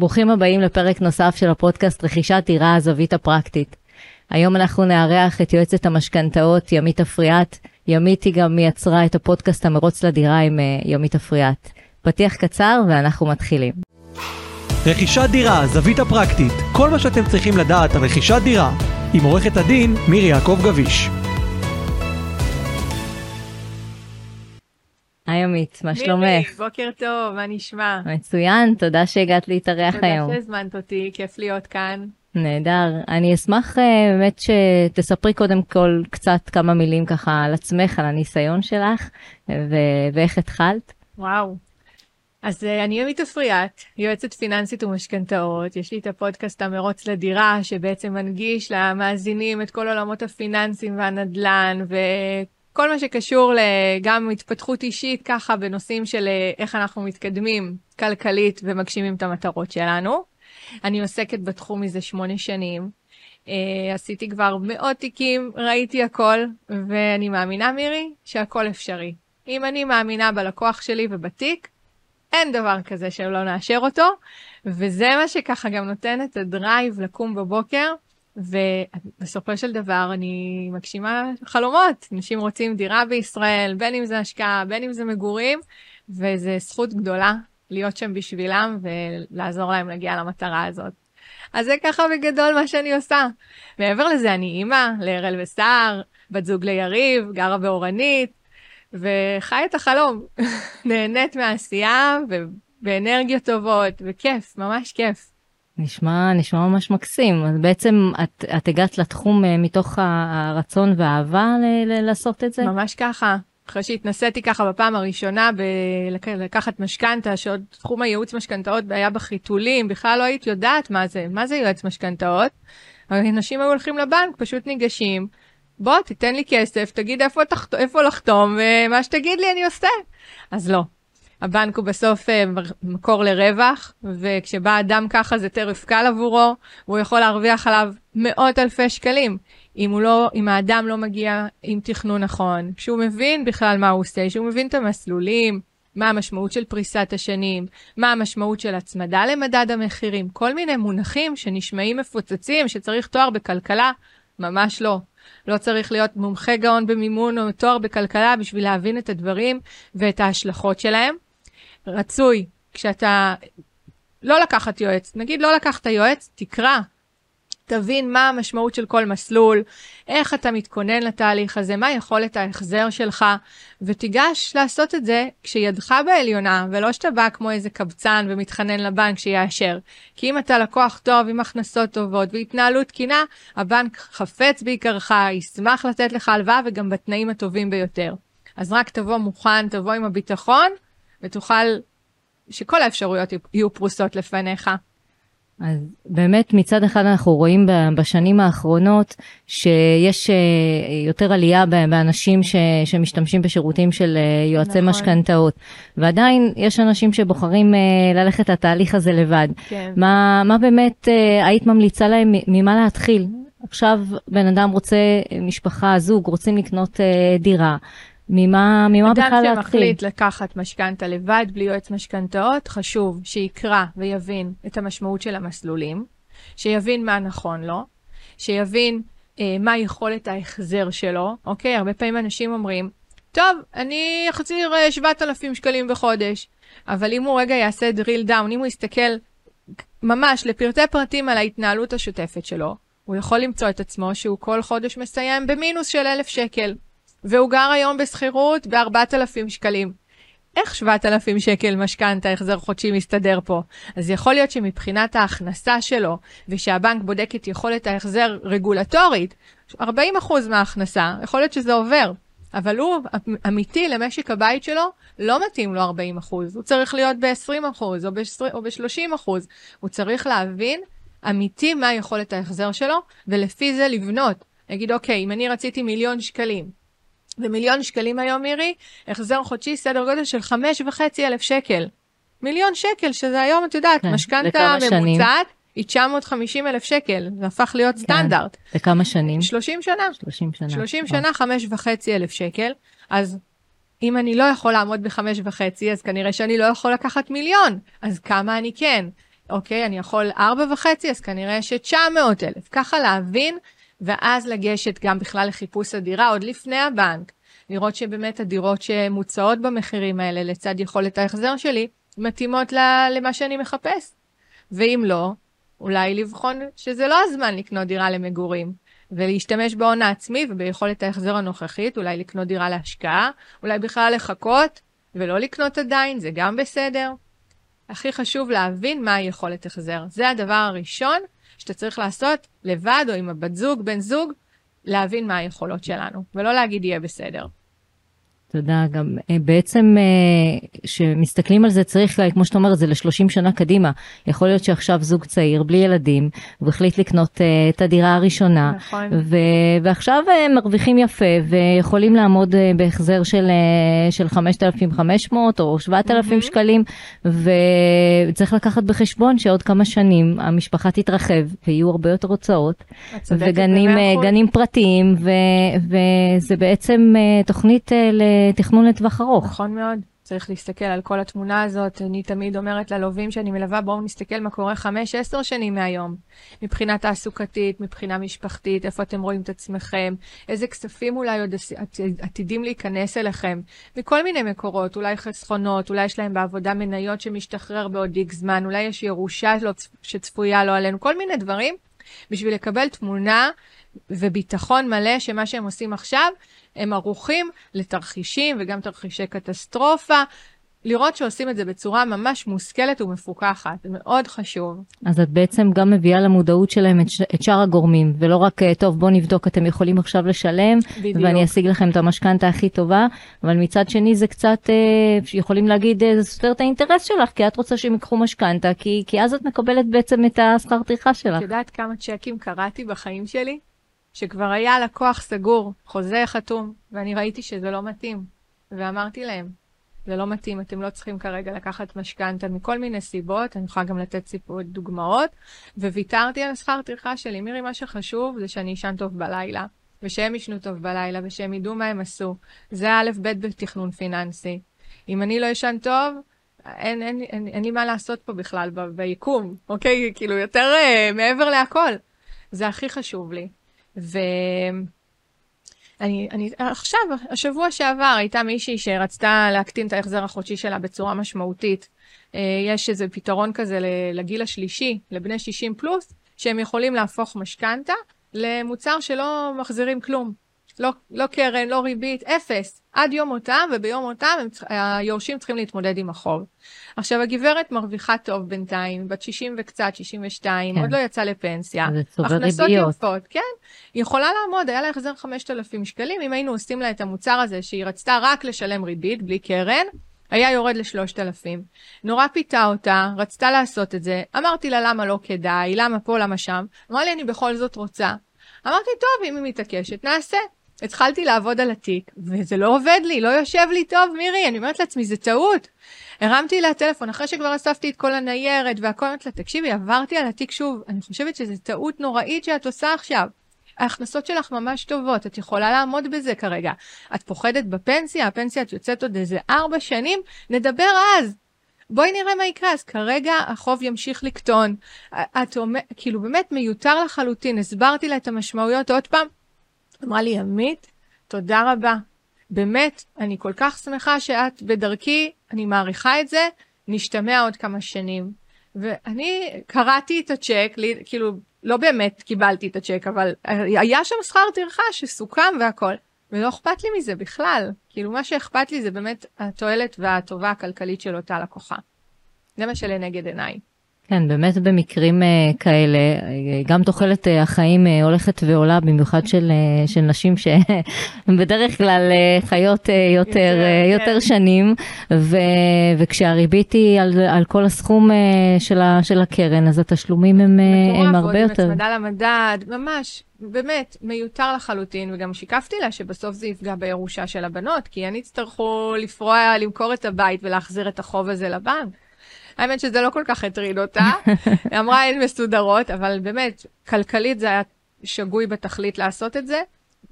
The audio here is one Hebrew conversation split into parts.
ברוכים הבאים לפרק נוסף של הפודקאסט רכישת דירה הזווית הפרקטית. היום אנחנו נארח את יועצת המשכנתאות ימית אפריאט. ימית היא גם יצרה את הפודקאסט המרוץ לדירה עם uh, ימית אפריאט. פתיח קצר ואנחנו מתחילים. רכישת דירה, זווית הפרקטית, כל מה שאתם צריכים לדעת על רכישת דירה, עם עורכת הדין מירי יעקב גביש. היי עמית, מה שלומך? בוקר טוב, מה נשמע? מצוין, תודה שהגעת להתארח היום. תודה שהזמנת אותי, כיף להיות כאן. נהדר. אני אשמח uh, באמת שתספרי קודם כל קצת כמה מילים ככה על עצמך, על הניסיון שלך, ו- ואיך התחלת. וואו. אז uh, אני ימית אפריאט, יועצת פיננסית ומשכנתאות. יש לי את הפודקאסט המרוץ לדירה, שבעצם מנגיש למאזינים את כל עולמות הפיננסים והנדל"ן, וכל מה שקשור גם התפתחות אישית ככה בנושאים של uh, איך אנחנו מתקדמים כלכלית ומגשימים את המטרות שלנו. אני עוסקת בתחום מזה שמונה שנים. Uh, עשיתי כבר מאות תיקים, ראיתי הכל, ואני מאמינה, מירי, שהכל אפשרי. אם אני מאמינה בלקוח שלי ובתיק, אין דבר כזה שלא נאשר אותו, וזה מה שככה גם נותן את הדרייב לקום בבוקר, ובסופו של דבר אני מגשימה חלומות. אנשים רוצים דירה בישראל, בין אם זה השקעה, בין אם זה מגורים, וזו זכות גדולה להיות שם בשבילם ולעזור להם להגיע למטרה הזאת. אז זה ככה בגדול מה שאני עושה. מעבר לזה, אני אימא להראל וסער, בת זוג ליריב, גרה באורנית, וחי את החלום. נהנית מהעשייה ובאנרגיות טובות, וכיף, ממש כיף. נשמע, נשמע ממש מקסים. אז בעצם את, את הגעת לתחום מתוך הרצון והאהבה ל- ל- לעשות את זה? ממש ככה. אחרי שהתנסיתי ככה בפעם הראשונה בלקחת משכנתה, שעוד תחום הייעוץ משכנתאות היה בחיתולים, בכלל לא היית יודעת מה זה, מה זה יועץ משכנתאות. אנשים היו הולכים לבנק, פשוט ניגשים, בוא תיתן לי כסף, תגיד איפה, תחת... איפה לחתום, ומה שתגיד לי אני עושה. אז לא. הבנק הוא בסוף מקור לרווח, וכשבא אדם ככה זה טרף קל עבורו, הוא יכול להרוויח עליו מאות אלפי שקלים. אם לא, אם האדם לא מגיע עם תכנון נכון, שהוא מבין בכלל מה הוא עושה, שהוא מבין את המסלולים, מה המשמעות של פריסת השנים, מה המשמעות של הצמדה למדד המחירים, כל מיני מונחים שנשמעים מפוצצים, שצריך תואר בכלכלה, ממש לא. לא צריך להיות מומחה גאון במימון או תואר בכלכלה בשביל להבין את הדברים ואת ההשלכות שלהם. רצוי, כשאתה לא לקחת יועץ, נגיד לא לקחת יועץ, תקרא, תבין מה המשמעות של כל מסלול, איך אתה מתכונן לתהליך הזה, מה יכולת ההחזר שלך, ותיגש לעשות את זה כשידך בעליונה, ולא שאתה בא כמו איזה קבצן ומתחנן לבנק שיאשר. כי אם אתה לקוח טוב עם הכנסות טובות והתנהלות תקינה, הבנק חפץ בעיקרך, ישמח לתת לך הלוואה וגם בתנאים הטובים ביותר. אז רק תבוא מוכן, תבוא עם הביטחון, ותוכל שכל האפשרויות יהיו פרוסות לפניך. אז באמת מצד אחד אנחנו רואים בשנים האחרונות שיש יותר עלייה באנשים ש, שמשתמשים בשירותים של יועצי נכון. משכנתאות ועדיין יש אנשים שבוחרים ללכת לתהליך הזה לבד. כן. מה, מה באמת היית ממליצה להם ממה להתחיל? עכשיו בן אדם רוצה משפחה, זוג, רוצים לקנות דירה. ממה, ממה בכלל להתחיל? אדם שמחליט לקחת משכנתה לבד, בלי יועץ משכנתאות, חשוב שיקרא ויבין את המשמעות של המסלולים, שיבין מה נכון לו, שיבין אה, מה יכולת ההחזר שלו, אוקיי? הרבה פעמים אנשים אומרים, טוב, אני אחזיר 7,000 שקלים בחודש, אבל אם הוא רגע יעשה drill down, אם הוא יסתכל ממש לפרטי פרטים על ההתנהלות השוטפת שלו, הוא יכול למצוא את עצמו שהוא כל חודש מסיים במינוס של 1,000 שקל. והוא גר היום בשכירות ב-4,000 שקלים. איך 7,000 שקל משכנתה החזר חודשי מסתדר פה? אז יכול להיות שמבחינת ההכנסה שלו, ושהבנק בודק את יכולת ההחזר רגולטורית, 40% מההכנסה, יכול להיות שזה עובר. אבל הוא אמיתי למשק הבית שלו, לא מתאים לו 40 הוא צריך להיות ב-20 או ב-30 הוא צריך להבין אמיתי מה יכולת ההחזר שלו, ולפי זה לבנות. להגיד, אוקיי, אם אני רציתי מיליון שקלים, ומיליון שקלים היום, מירי, החזר חודשי סדר גודל של חמש וחצי אלף שקל. מיליון שקל, שזה היום, את יודעת, כן, משכנתה ממוצעת, היא 950 אלף שקל, זה הפך להיות כן. סטנדרט. לכמה שנים? 30 שנה. 30 שנה. 30 שנה, חמש וחצי אלף שקל. אז אם אני לא יכול לעמוד בחמש וחצי, אז כנראה שאני לא יכול לקחת מיליון. אז כמה אני כן? אוקיי, אני יכול ארבע וחצי, אז כנראה ש-900 אלף. ככה להבין, ואז לגשת גם בכלל לחיפוש הדירה עוד לפני הבנק. לראות שבאמת הדירות שמוצעות במחירים האלה לצד יכולת ההחזר שלי, מתאימות למה שאני מחפש. ואם לא, אולי לבחון שזה לא הזמן לקנות דירה למגורים, ולהשתמש בהון העצמי וביכולת ההחזר הנוכחית, אולי לקנות דירה להשקעה, אולי בכלל לחכות ולא לקנות עדיין, זה גם בסדר. הכי חשוב להבין מה היכולת החזר. זה הדבר הראשון שאתה צריך לעשות לבד או עם הבת זוג, בן זוג, להבין מה היכולות שלנו, ולא להגיד יהיה בסדר. תודה. גם אה, בעצם כשמסתכלים אה, על זה צריך, כמו שאתה אומר, זה ל-30 שנה קדימה. יכול להיות שעכשיו זוג צעיר בלי ילדים, הוא החליט לקנות אה, את הדירה הראשונה, נכון. ו- ועכשיו הם מרוויחים יפה ויכולים לעמוד בהחזר של, של 5,500 או 7,000 mm-hmm. שקלים, וצריך לקחת בחשבון שעוד כמה שנים המשפחה תתרחב ויהיו הרבה יותר הוצאות, וגנים פרטיים, ו- וזה בעצם תוכנית ל... תכנון לטווח ארוך. נכון מאוד. צריך להסתכל על כל התמונה הזאת. אני תמיד אומרת ללווים שאני מלווה, בואו נסתכל מה קורה 5-10 שנים מהיום. מבחינה תעסוקתית, מבחינה משפחתית, איפה אתם רואים את עצמכם, איזה כספים אולי עוד עתידים להיכנס אליכם, מכל מיני מקורות, אולי חסכונות, אולי יש להם בעבודה מניות שמשתחרר בעוד איקס זמן, אולי יש ירושה לא, שצפויה לא עלינו, כל מיני דברים, בשביל לקבל תמונה וביטחון מלא שמה שהם עושים עכשיו הם ערוכים לתרחישים וגם תרחישי קטסטרופה. לראות שעושים את זה בצורה ממש מושכלת ומפוקחת, זה מאוד חשוב. אז את בעצם גם מביאה למודעות שלהם את, ש... את שאר הגורמים, ולא רק, אה, טוב, בוא נבדוק, אתם יכולים עכשיו לשלם, בדיוק. ואני אשיג לכם את המשכנתה הכי טובה, אבל מצד שני זה קצת, אה, יכולים להגיד, אה, זה סותר את האינטרס שלך, כי את רוצה שהם ייקחו משכנתה, כי, כי אז את מקבלת בעצם את השכר טרחה שלך. את יודעת כמה צ'קים קראתי בחיים שלי? שכבר היה לקוח סגור, חוזה חתום, ואני ראיתי שזה לא מתאים. ואמרתי להם, זה לא מתאים, אתם לא צריכים כרגע לקחת משכנתה מכל מיני סיבות, אני יכולה גם לתת סיפור דוגמאות, וויתרתי על שכר טרחה שלי. מירי, מה שחשוב זה שאני אשן טוב בלילה, ושהם ישנו טוב בלילה, ושהם ידעו מה הם עשו. זה א' ב' בתכנון פיננסי. אם אני לא אשן טוב, אין, אין, אין, אין לי מה לעשות פה בכלל ביקום, אוקיי? כאילו, יותר uh, מעבר להכל. זה הכי חשוב לי. ואני, אני, עכשיו, השבוע שעבר הייתה מישהי שרצתה להקטין את ההחזר החודשי שלה בצורה משמעותית. אה, יש איזה פתרון כזה לגיל השלישי, לבני 60 פלוס, שהם יכולים להפוך משכנתה למוצר שלא מחזירים כלום. לא, לא קרן, לא ריבית, אפס. עד יום מותם, וביום מותם היורשים צריכים להתמודד עם החוב. עכשיו, הגברת מרוויחה טוב בינתיים, בת 60 וקצת, 62, כן. עוד לא יצאה לפנסיה. זה צובר ריביות. יפות, כן. היא יכולה לעמוד, היה לה החזר 5,000 שקלים, אם היינו עושים לה את המוצר הזה, שהיא רצתה רק לשלם ריבית, בלי קרן, היה יורד ל-3,000. נורא פיתה אותה, רצתה לעשות את זה, אמרתי לה למה לא כדאי, למה פה, למה שם, אמרה לי אני בכל זאת רוצה. אמרתי, טוב, אם היא מתעקשת, נעשה. התחלתי לעבוד על התיק, וזה לא עובד לי, לא יושב לי טוב, מירי, אני אומרת לעצמי, זה טעות. הרמתי לה טלפון, אחרי שכבר אספתי את כל הניירת והכל, אמרתי לה, תקשיבי, עברתי על התיק שוב, אני חושבת שזו טעות נוראית שאת עושה עכשיו. ההכנסות שלך ממש טובות, את יכולה לעמוד בזה כרגע. את פוחדת בפנסיה, הפנסיה את יוצאת עוד איזה ארבע שנים, נדבר אז. בואי נראה מה יקרה, אז כרגע החוב ימשיך לקטון. את אומרת, כאילו באמת מיותר לחלוטין, הסברתי לה את המשמעויות עוד פעם, אמרה לי, עמית, תודה רבה. באמת, אני כל כך שמחה שאת בדרכי, אני מעריכה את זה, נשתמע עוד כמה שנים. ואני קראתי את הצ'ק, כאילו, לא באמת קיבלתי את הצ'ק, אבל היה שם שכר טרחה שסוכם והכל, ולא אכפת לי מזה בכלל. כאילו, מה שאכפת לי זה באמת התועלת והטובה הכלכלית של אותה לקוחה. זה מה שלנגד עיניי. כן, באמת במקרים uh, כאלה, גם תוחלת uh, החיים uh, הולכת ועולה, במיוחד של, uh, של נשים שבדרך כלל uh, חיות uh, יותר, uh, יותר כן. שנים, ו, וכשהריבית היא על, על כל הסכום uh, של, ה, של הקרן, אז התשלומים הם, uh, הם הרבה יותר. מטורף, הצמדה למדד, ממש, באמת, מיותר לחלוטין, וגם שיקפתי לה שבסוף זה יפגע בירושה של הבנות, כי הן יצטרכו לפרוע, למכור את הבית ולהחזיר את החוב הזה לבנק. האמת שזה לא כל כך הטריד אותה. היא אמרה, הן מסודרות, אבל באמת, כלכלית זה היה שגוי בתכלית לעשות את זה.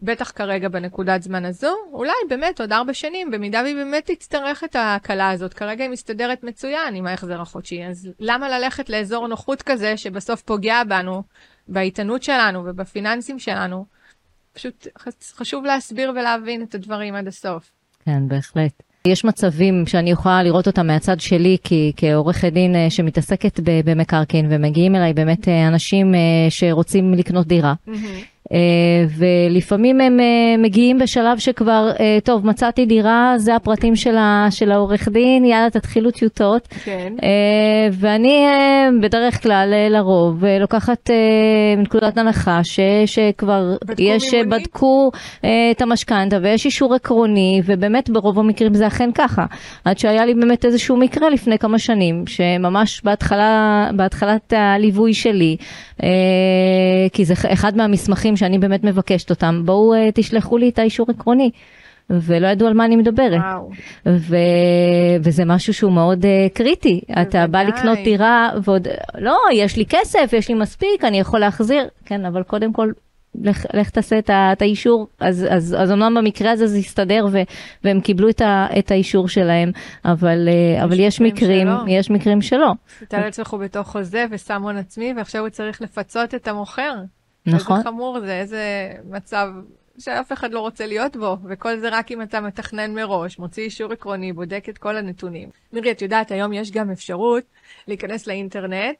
בטח כרגע בנקודת זמן הזו, אולי באמת עוד ארבע שנים, במידה והיא באמת תצטרך את ההקלה הזאת. כרגע היא מסתדרת מצוין עם ההחזר החודשי, אז למה ללכת לאזור נוחות כזה שבסוף פוגע בנו, באיתנות שלנו ובפיננסים שלנו? פשוט חשוב להסביר ולהבין את הדברים עד הסוף. כן, בהחלט. יש מצבים שאני יכולה לראות אותם מהצד שלי כי, כעורכת דין אה, שמתעסקת במקרקעין ומגיעים אליי באמת אה, אנשים אה, שרוצים לקנות דירה. Mm-hmm. אה, ולפעמים הם אה, מגיעים בשלב שכבר, אה, טוב, מצאתי דירה, זה הפרטים של העורך דין, יאללה, תתחילו טיוטות. כן. ואני בדרך כלל, לרוב, לוקחת נקודת הנחה ש, שכבר בדקו יש, מימוני? בדקו את המשכנתה ויש אישור עקרוני, ובאמת ברוב המקרים זה אכן ככה. עד שהיה לי באמת איזשהו מקרה לפני כמה שנים, שממש בהתחלה, בהתחלת הליווי שלי, כי זה אחד מהמסמכים שאני באמת מבקשת אותם, בואו uh, תשלחו לי את האישור עקרוני. ולא ידעו על מה אני מדברת. ו... וזה משהו שהוא מאוד uh, קריטי. אתה בא לקנות דירה ועוד, לא, יש לי כסף, יש לי מספיק, אני יכול להחזיר. כן, אבל קודם כל, לך, לך תעשה את, ה, את האישור. אז, אז, אז אמנם במקרה הזה זה יסתדר ו, והם קיבלו את, ה, את האישור שלהם, אבל, uh, אבל יש מקרים, שלא. יש מקרים שלא. תאר לעצמך הוא בתוך חוזה ושם הון עצמי, ועכשיו הוא צריך לפצות את המוכר. נכון. איזה חמור זה, איזה מצב שאף אחד לא רוצה להיות בו, וכל זה רק אם אתה מתכנן מראש, מוציא אישור עקרוני, בודק את כל הנתונים. מירי, את יודעת, היום יש גם אפשרות להיכנס לאינטרנט,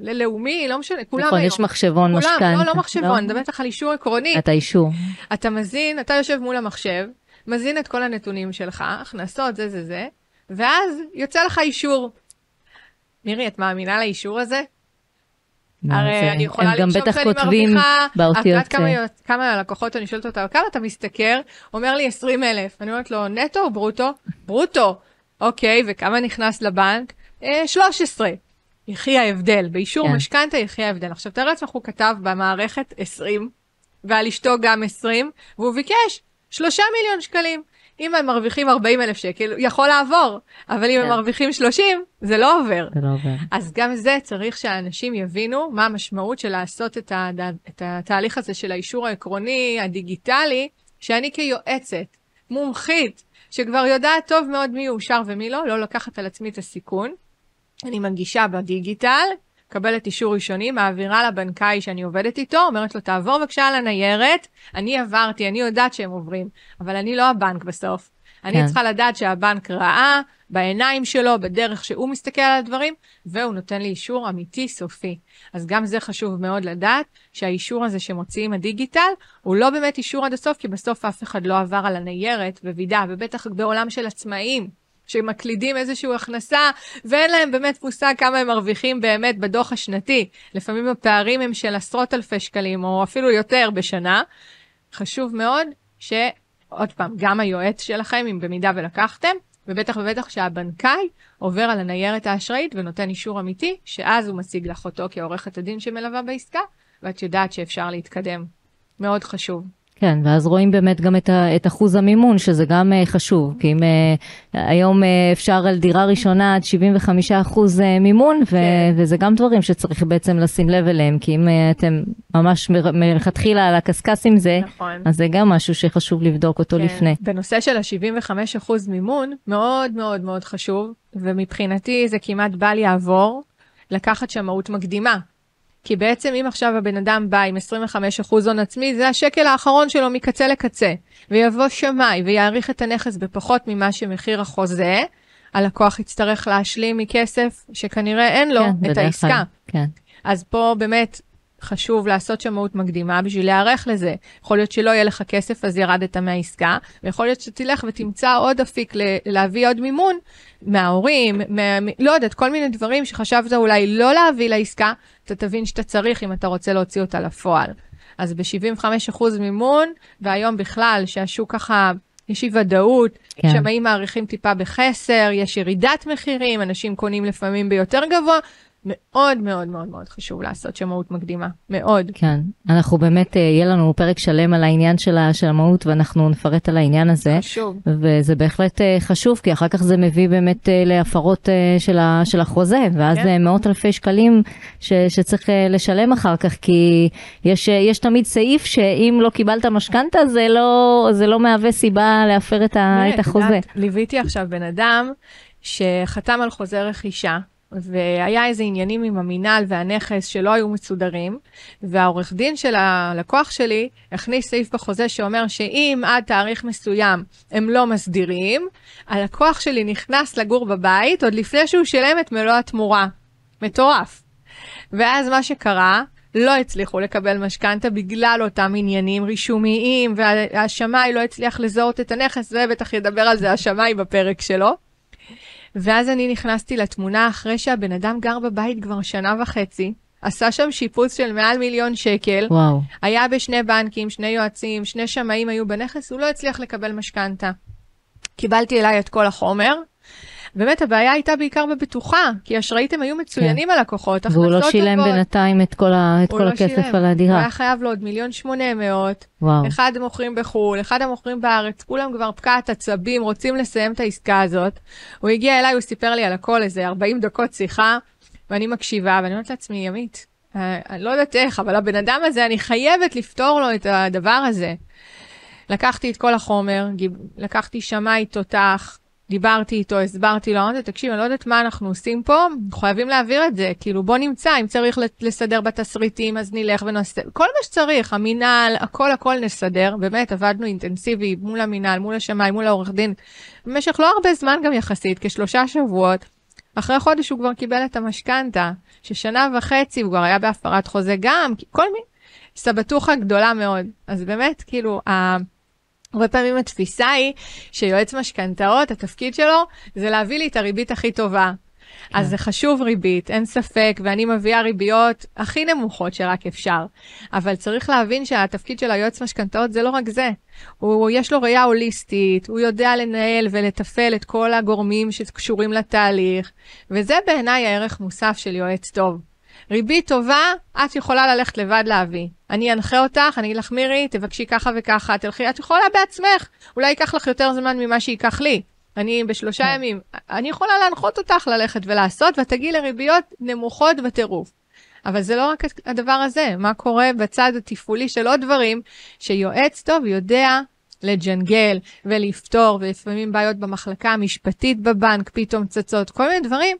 ללאומי, לא משנה, כולם נכון, היום. יש מחשבון משכנתה. לא, לא מחשבון, לא. אני מדברת לך על אישור עקרוני. את האישור. אתה מזין, אתה יושב מול המחשב, מזין את כל הנתונים שלך, הכנסות, זה זה זה, ואז יוצא לך אישור. מירי, את מאמינה לאישור הזה? הרי אני יכולה לרשום שאני מרוויחה, את יודעת כמה לקוחות אני שואלת אותה, כמה אתה משתכר? אומר לי 20 אלף. אני אומרת לו, נטו או ברוטו? ברוטו. אוקיי, וכמה נכנס לבנק? 13. יחי ההבדל, באישור כן. משכנתה יחי ההבדל. עכשיו תאר לעצמך, הוא כתב במערכת 20, ועל אשתו גם 20, והוא ביקש 3 מיליון שקלים. אם הם מרוויחים 40 אלף שקל, יכול לעבור, אבל אם כן. הם מרוויחים 30, זה לא עובר. זה לא עובר. אז גם זה צריך שאנשים יבינו מה המשמעות של לעשות את, הד... את התהליך הזה של האישור העקרוני, הדיגיטלי, שאני כיועצת, מומחית, שכבר יודעת טוב מאוד מי יאושר ומי לא, לא לקחת על עצמי את הסיכון. אני מנגישה בדיגיטל, מקבלת אישור ראשוני, מעבירה לבנקאי שאני עובדת איתו, אומרת לו, תעבור בבקשה על הניירת, אני עברתי, אני יודעת שהם עוברים, אבל אני לא הבנק בסוף. כן. אני צריכה לדעת שהבנק ראה בעיניים שלו, בדרך שהוא מסתכל על הדברים, והוא נותן לי אישור אמיתי סופי. אז גם זה חשוב מאוד לדעת, שהאישור הזה שמוציאים הדיגיטל, הוא לא באמת אישור עד הסוף, כי בסוף אף אחד לא עבר על הניירת ווידא, ובטח בעולם של עצמאים. שמקלידים איזושהי הכנסה, ואין להם באמת מושג כמה הם מרוויחים באמת בדוח השנתי. לפעמים הפערים הם של עשרות אלפי שקלים, או אפילו יותר בשנה. חשוב מאוד שעוד פעם, גם היועץ שלכם, אם במידה ולקחתם, ובטח ובטח שהבנקאי עובר על הניירת האשראית ונותן אישור אמיתי, שאז הוא מציג לך אותו כעורכת הדין שמלווה בעסקה, ואת יודעת שאפשר להתקדם. מאוד חשוב. כן, ואז רואים באמת גם את, ה, את אחוז המימון, שזה גם uh, חשוב, כי אם uh, היום uh, אפשר על דירה ראשונה עד 75 אחוז uh, מימון, ו, כן. וזה גם דברים שצריך בעצם לשים לב אליהם, כי אם uh, אתם ממש מלכתחילה על הקשקש עם זה, נכון. אז זה גם משהו שחשוב לבדוק אותו כן. לפני. בנושא של ה-75 אחוז מימון, מאוד מאוד מאוד חשוב, ומבחינתי זה כמעט בל יעבור, לקחת שמאות מקדימה. כי בעצם אם עכשיו הבן אדם בא עם 25% הון עצמי, זה השקל האחרון שלו מקצה לקצה. ויבוא שמאי ויעריך את הנכס בפחות ממה שמחיר החוזה, הלקוח יצטרך להשלים מכסף שכנראה אין לו כן, את העסקה. כן. אז פה באמת חשוב לעשות שמאות מקדימה בשביל להיערך לזה. יכול להיות שלא יהיה לך כסף אז ירדת מהעסקה, ויכול להיות שתלך ותמצא עוד אפיק להביא עוד מימון מההורים, מה, לא יודעת, כל מיני דברים שחשבת אולי לא להביא לעסקה, אתה תבין שאתה צריך אם אתה רוצה להוציא אותה לפועל. אז ב-75% מימון, והיום בכלל שהשוק ככה, יש אי ודאות, כן. שמאים מעריכים טיפה בחסר, יש ירידת מחירים, אנשים קונים לפעמים ביותר גבוה, מאוד מאוד מאוד מאוד חשוב לעשות שמאות מקדימה, מאוד. כן, אנחנו באמת, אה, יהיה לנו פרק שלם על העניין של המהות ואנחנו נפרט על העניין הזה. חשוב. וזה בהחלט אה, חשוב, כי אחר כך זה מביא באמת אה, להפרות של, ה, של החוזה, ואז כן. מאות אלפי שקלים ש, שצריך לשלם אחר כך, כי יש, יש תמיד סעיף שאם לא קיבלת משכנתה, זה לא, זה לא מהווה סיבה להפר את, ה, את החוזה. ליוויתי עכשיו בן אדם שחתם על חוזה רכישה. והיה איזה עניינים עם המינהל והנכס שלא היו מסודרים, והעורך דין של הלקוח שלי הכניס סעיף בחוזה שאומר שאם עד תאריך מסוים הם לא מסדירים, הלקוח שלי נכנס לגור בבית עוד לפני שהוא שילם את מלוא התמורה. מטורף. ואז מה שקרה, לא הצליחו לקבל משכנתה בגלל אותם עניינים רישומיים, והשמאי לא הצליח לזהות את הנכס, ובטח ידבר על זה השמאי בפרק שלו. ואז אני נכנסתי לתמונה אחרי שהבן אדם גר בבית כבר שנה וחצי, עשה שם שיפוץ של מעל מיליון שקל, וואו. היה בשני בנקים, שני יועצים, שני שמאים היו בנכס, הוא לא הצליח לקבל משכנתה. קיבלתי אליי את כל החומר, באמת הבעיה הייתה בעיקר בבטוחה, כי אשראיתם היו מצוינים כן. הלקוחות, והוא לא שילם טובות. בינתיים את כל, ה, את כל לא הכסף שילם. על הדירה. הוא היה חייב לו עוד מיליון שמונה מאות, אחד מוכרים בחו"ל, אחד המוכרים בארץ, כולם כבר פקעת עצבים, רוצים לסיים את העסקה הזאת. הוא הגיע אליי, הוא סיפר לי על הכל, איזה 40 דקות שיחה, ואני מקשיבה, ואני אומרת לעצמי, ימית, אה, אני לא יודעת איך, אבל הבן אדם הזה, אני חייבת לפתור לו את הדבר הזה. לקחתי את כל החומר, לקחתי שמאי תותח, דיברתי איתו, הסברתי לו, אמרתי, תקשיב, אני לא יודעת מה אנחנו עושים פה, חייבים להעביר את זה, כאילו בוא נמצא, אם צריך לסדר בתסריטים, אז נלך ונעשה, כל מה שצריך, המינהל, הכל הכל נסדר, באמת עבדנו אינטנסיבי מול המינהל, מול השמאי, מול העורך דין, במשך לא הרבה זמן גם יחסית, כשלושה שבועות. אחרי חודש הוא כבר קיבל את המשכנתה, ששנה וחצי הוא כבר היה בהפרת חוזה גם, כל מיני, סבטוחה גדולה מאוד. אז באמת, כאילו, הרבה פעמים התפיסה היא שיועץ משכנתאות, התפקיד שלו זה להביא לי את הריבית הכי טובה. כן. אז זה חשוב ריבית, אין ספק, ואני מביאה ריביות הכי נמוכות שרק אפשר. אבל צריך להבין שהתפקיד של היועץ משכנתאות זה לא רק זה. הוא, יש לו ראייה הוליסטית, הוא יודע לנהל ולתפעל את כל הגורמים שקשורים לתהליך, וזה בעיניי הערך מוסף של יועץ טוב. ריבית טובה, את יכולה ללכת לבד להביא. אני אנחה אותך, אני אגיד לך, מירי, תבקשי ככה וככה, תלכי, את יכולה בעצמך. אולי ייקח לך יותר זמן ממה שייקח לי. אני בשלושה כן. ימים, אני יכולה להנחות אותך ללכת ולעשות, ואת תגיעי לריביות נמוכות בטירוף. אבל זה לא רק הדבר הזה, מה קורה בצד התפעולי של עוד דברים, שיועץ טוב יודע לג'נגל ולפתור, ולפעמים בעיות במחלקה המשפטית בבנק פתאום צצות, כל מיני דברים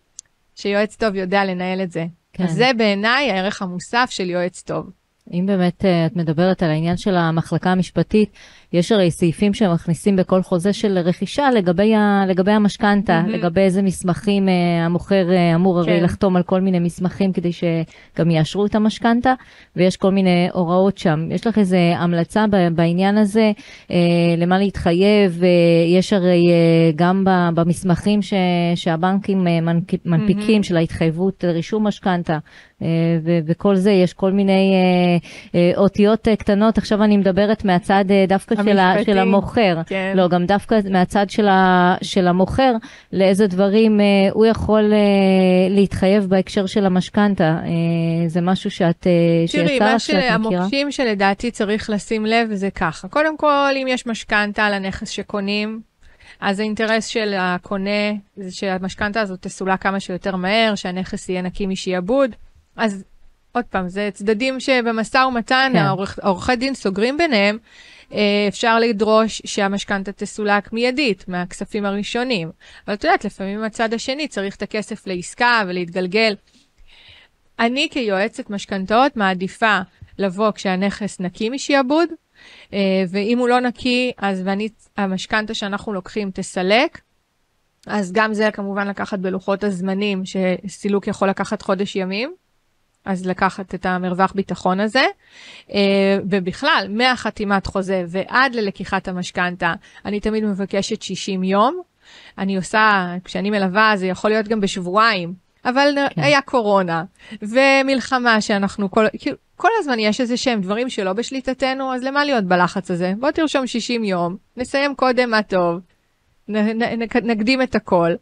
שיועץ טוב יודע לנהל את זה. כן. אז זה בעיניי הערך המוסף של יועץ טוב. אם באמת אה, את מדברת על העניין של המחלקה המשפטית, יש הרי סעיפים שמכניסים בכל חוזה של רכישה לגבי, ה, לגבי המשכנתה, mm-hmm. לגבי איזה מסמכים אה, המוכר אה, אמור כן. הרי לחתום על כל מיני מסמכים כדי שגם יאשרו את המשכנתה, ויש כל מיני הוראות שם. יש לך איזה המלצה בעניין הזה, אה, למה להתחייב? אה, יש הרי אה, גם במסמכים ש, שהבנקים אה, מנפיקים mm-hmm. של ההתחייבות לרישום משכנתה, אה, וכל זה, יש כל מיני אה, אה, אותיות אה, קטנות. עכשיו אני מדברת מהצד אה, דווקא של, המוכר. כן. לא, גם דווקא מהצד של, ה, של המוכר, לאיזה דברים אה, הוא יכול אה, להתחייב בהקשר של המשכנתה. אה, זה משהו שאת, אה, תראי, מה שהמוקשים שלדעתי צריך לשים לב זה ככה. קודם כל, אם יש משכנתה על הנכס שקונים, אז האינטרס של הקונה זה שהמשכנתה הזאת תסולק כמה שיותר מהר, שהנכס יהיה נקי משעבוד. אז עוד פעם, זה צדדים שבמשא ומתן, כן. העורכי דין סוגרים ביניהם, אפשר לדרוש שהמשכנתה תסולק מיידית מהכספים הראשונים. אבל את יודעת, לפעמים הצד השני צריך את הכסף לעסקה ולהתגלגל. אני כיועצת משכנתאות מעדיפה לבוא כשהנכס נקי משעבוד, אה, ואם הוא לא נקי, אז המשכנתה שאנחנו לוקחים תסלק. אז גם זה כמובן לקחת בלוחות הזמנים, שסילוק יכול לקחת חודש ימים. אז לקחת את המרווח ביטחון הזה. אה, ובכלל, מהחתימת חוזה ועד ללקיחת המשכנתה, אני תמיד מבקשת 60 יום. אני עושה, כשאני מלווה, זה יכול להיות גם בשבועיים, אבל כן. היה קורונה, ומלחמה שאנחנו כל... כאילו, כל הזמן יש איזה שהם דברים שלא בשליטתנו, אז למה להיות בלחץ הזה? בוא תרשום 60 יום, נסיים קודם מה טוב, נ, נ, נ, נקדים את הכל.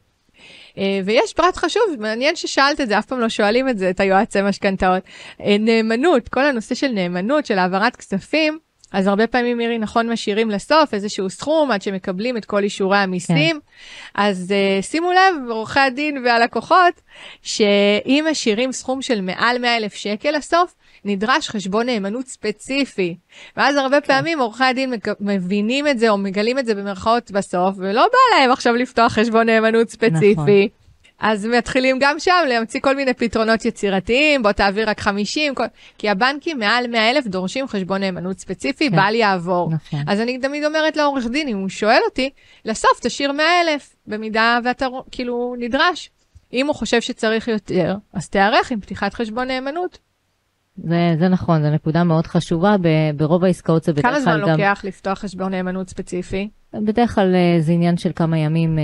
אה, ויש פרט חשוב, מעניין ששאלת את זה, אף פעם לא שואלים את זה, את היועצי משכנתאות. אה, נאמנות, כל הנושא של נאמנות, של העברת כספים, אז הרבה פעמים מירי נכון משאירים לסוף איזשהו סכום עד שמקבלים את כל אישורי המיסים. כן. אז uh, שימו לב, עורכי הדין והלקוחות, שאם משאירים סכום של מעל 100 אלף שקל לסוף, נדרש חשבון נאמנות ספציפי. ואז הרבה כן. פעמים עורכי הדין מבינים את זה או מגלים את זה במרכאות בסוף, ולא בא להם עכשיו לפתוח חשבון נאמנות ספציפי. נכון. אז מתחילים גם שם להמציא כל מיני פתרונות יצירתיים, בוא תעביר רק 50, כל... כי הבנקים מעל 100 אלף דורשים חשבון נאמנות ספציפי, כן. בל יעבור. נכון. אז אני תמיד אומרת לעורך דין, אם הוא שואל אותי, לסוף תשאיר 100 אלף, במידה ואתה כאילו נדרש. אם הוא חושב שצריך יותר, אז תיערך עם פתיחת חשבון נאמנות. זה, זה נכון, זו נקודה מאוד חשובה, ברוב העסקאות זה בדרך כלל גם... כמה זמן לוקח לפתוח חשבון נאמנות ספציפי? בדרך כלל אה, זה עניין של כמה ימים אה,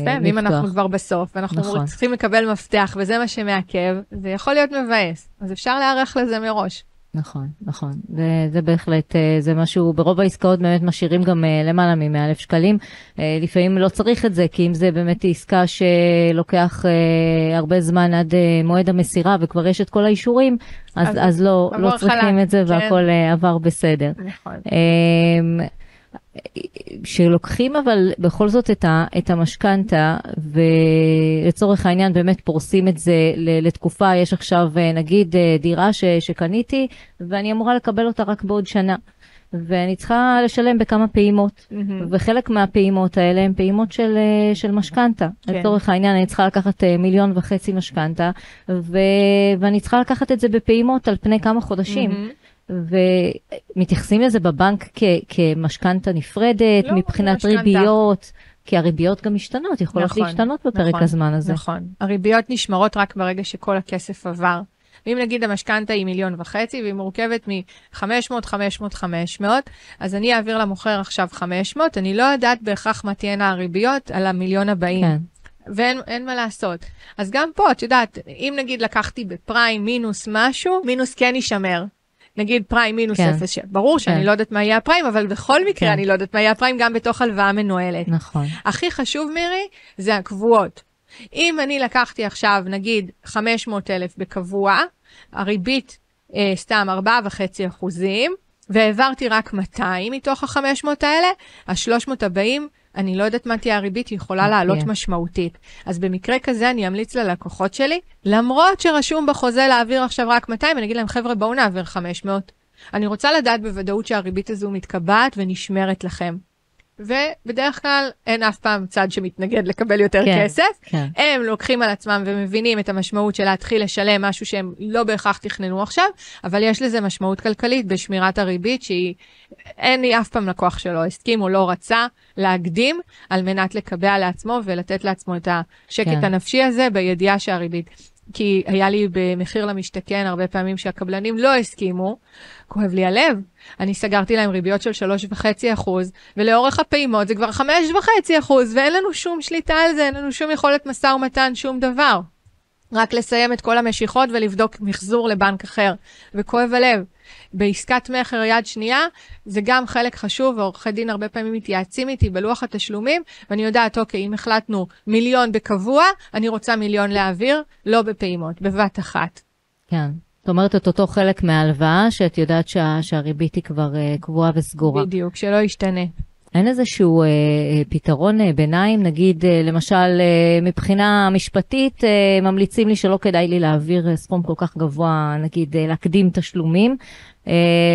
יפה, ואם אנחנו כבר בסוף, ואנחנו נכון. צריכים לקבל מפתח, וזה מה שמעכב, זה יכול להיות מבאס, אז אפשר להיערך לזה מראש. נכון, נכון. זה, זה בהחלט, אה, זה משהו, ברוב העסקאות באמת משאירים גם למעלה מ-100,000 שקלים. לפעמים לא צריך את זה, כי אם זה באמת עסקה שלוקח הרבה זמן עד מועד המסירה וכבר יש את כל האישורים, אז, אז, אז לא, לא צריכים את זה כן. והכל עבר בסדר. נכון. שלוקחים אבל בכל זאת את, ה, את המשכנתה ולצורך העניין באמת פורסים את זה לתקופה, יש עכשיו אה, נגיד אה, דירה ש, שקניתי ואני אמורה לקבל אותה רק בעוד שנה. ואני צריכה לשלם בכמה פעימות, mm-hmm. וחלק מהפעימות האלה הן פעימות של, אה, של משכנתה. כן. לצורך העניין אני צריכה לקחת מיליון וחצי משכנתה, ו... ואני צריכה לקחת את זה בפעימות על פני כמה חודשים. Mm-hmm. ומתייחסים לזה בבנק כ- כמשכנתה נפרדת, לא, מבחינת ריביות. כי הריביות גם משתנות, יכולות נכון, להשתנות בפרק נכון, הזמן הזה. נכון, הריביות נשמרות רק ברגע שכל הכסף עבר. ואם נגיד המשכנתה היא מיליון וחצי והיא מורכבת מ-500, 500, 500, אז אני אעביר למוכר עכשיו 500, אני לא יודעת בהכרח מה תהיינה הריביות על המיליון הבאים. כן. ואין מה לעשות. אז גם פה, את יודעת, אם נגיד לקחתי בפריים מינוס משהו, מינוס כן יישמר. נגיד פריים מינוס כן. 0, ברור שאני כן. לא יודעת מה יהיה הפריים, אבל בכל מקרה כן. אני לא יודעת מה יהיה הפריים גם בתוך הלוואה מנוהלת. נכון. הכי חשוב, מירי, זה הקבועות. אם אני לקחתי עכשיו, נגיד, 500 אלף בקבוע, הריבית אה, סתם 4.5 אחוזים, והעברתי רק 200 מתוך ה-500 האלה, ה-300 הבאים אני לא יודעת מה תהיה הריבית, היא יכולה okay. לעלות משמעותית. אז במקרה כזה אני אמליץ ללקוחות שלי, למרות שרשום בחוזה להעביר עכשיו רק 200, אני אגיד להם, חבר'ה, בואו נעביר 500. אני רוצה לדעת בוודאות שהריבית הזו מתקבעת ונשמרת לכם. ובדרך כלל אין אף פעם צד שמתנגד לקבל יותר כן, כסף. כן. הם לוקחים על עצמם ומבינים את המשמעות של להתחיל לשלם משהו שהם לא בהכרח תכננו עכשיו, אבל יש לזה משמעות כלכלית בשמירת הריבית שהיא, אין לי אף פעם לקוח שלא הסכים או לא רצה להקדים על מנת לקבע לעצמו ולתת לעצמו את השקט כן. הנפשי הזה בידיעה שהריבית. כי היה לי במחיר למשתכן הרבה פעמים שהקבלנים לא הסכימו, כואב לי הלב. אני סגרתי להם ריביות של 3.5 ולאורך הפעימות זה כבר 5.5 ואין לנו שום שליטה על זה, אין לנו שום יכולת משא ומתן, שום דבר. רק לסיים את כל המשיכות ולבדוק מחזור לבנק אחר, וכואב הלב. בעסקת מכר יד שנייה, זה גם חלק חשוב, ועורכי דין הרבה פעמים מתייעצים איתי בלוח התשלומים, ואני יודעת, אוקיי, אם החלטנו מיליון בקבוע, אני רוצה מיליון להעביר, לא בפעימות, בבת אחת. כן. זאת אומרת, את אותו חלק מההלוואה, שאת יודעת שה, שהריבית היא כבר uh, קבועה וסגורה. בדיוק, שלא ישתנה. אין איזשהו אה, אה, פתרון אה, ביניים, נגיד אה, למשל אה, מבחינה משפטית אה, ממליצים לי שלא כדאי לי להעביר אה, סכום כל כך גבוה, נגיד אה, להקדים תשלומים, אה,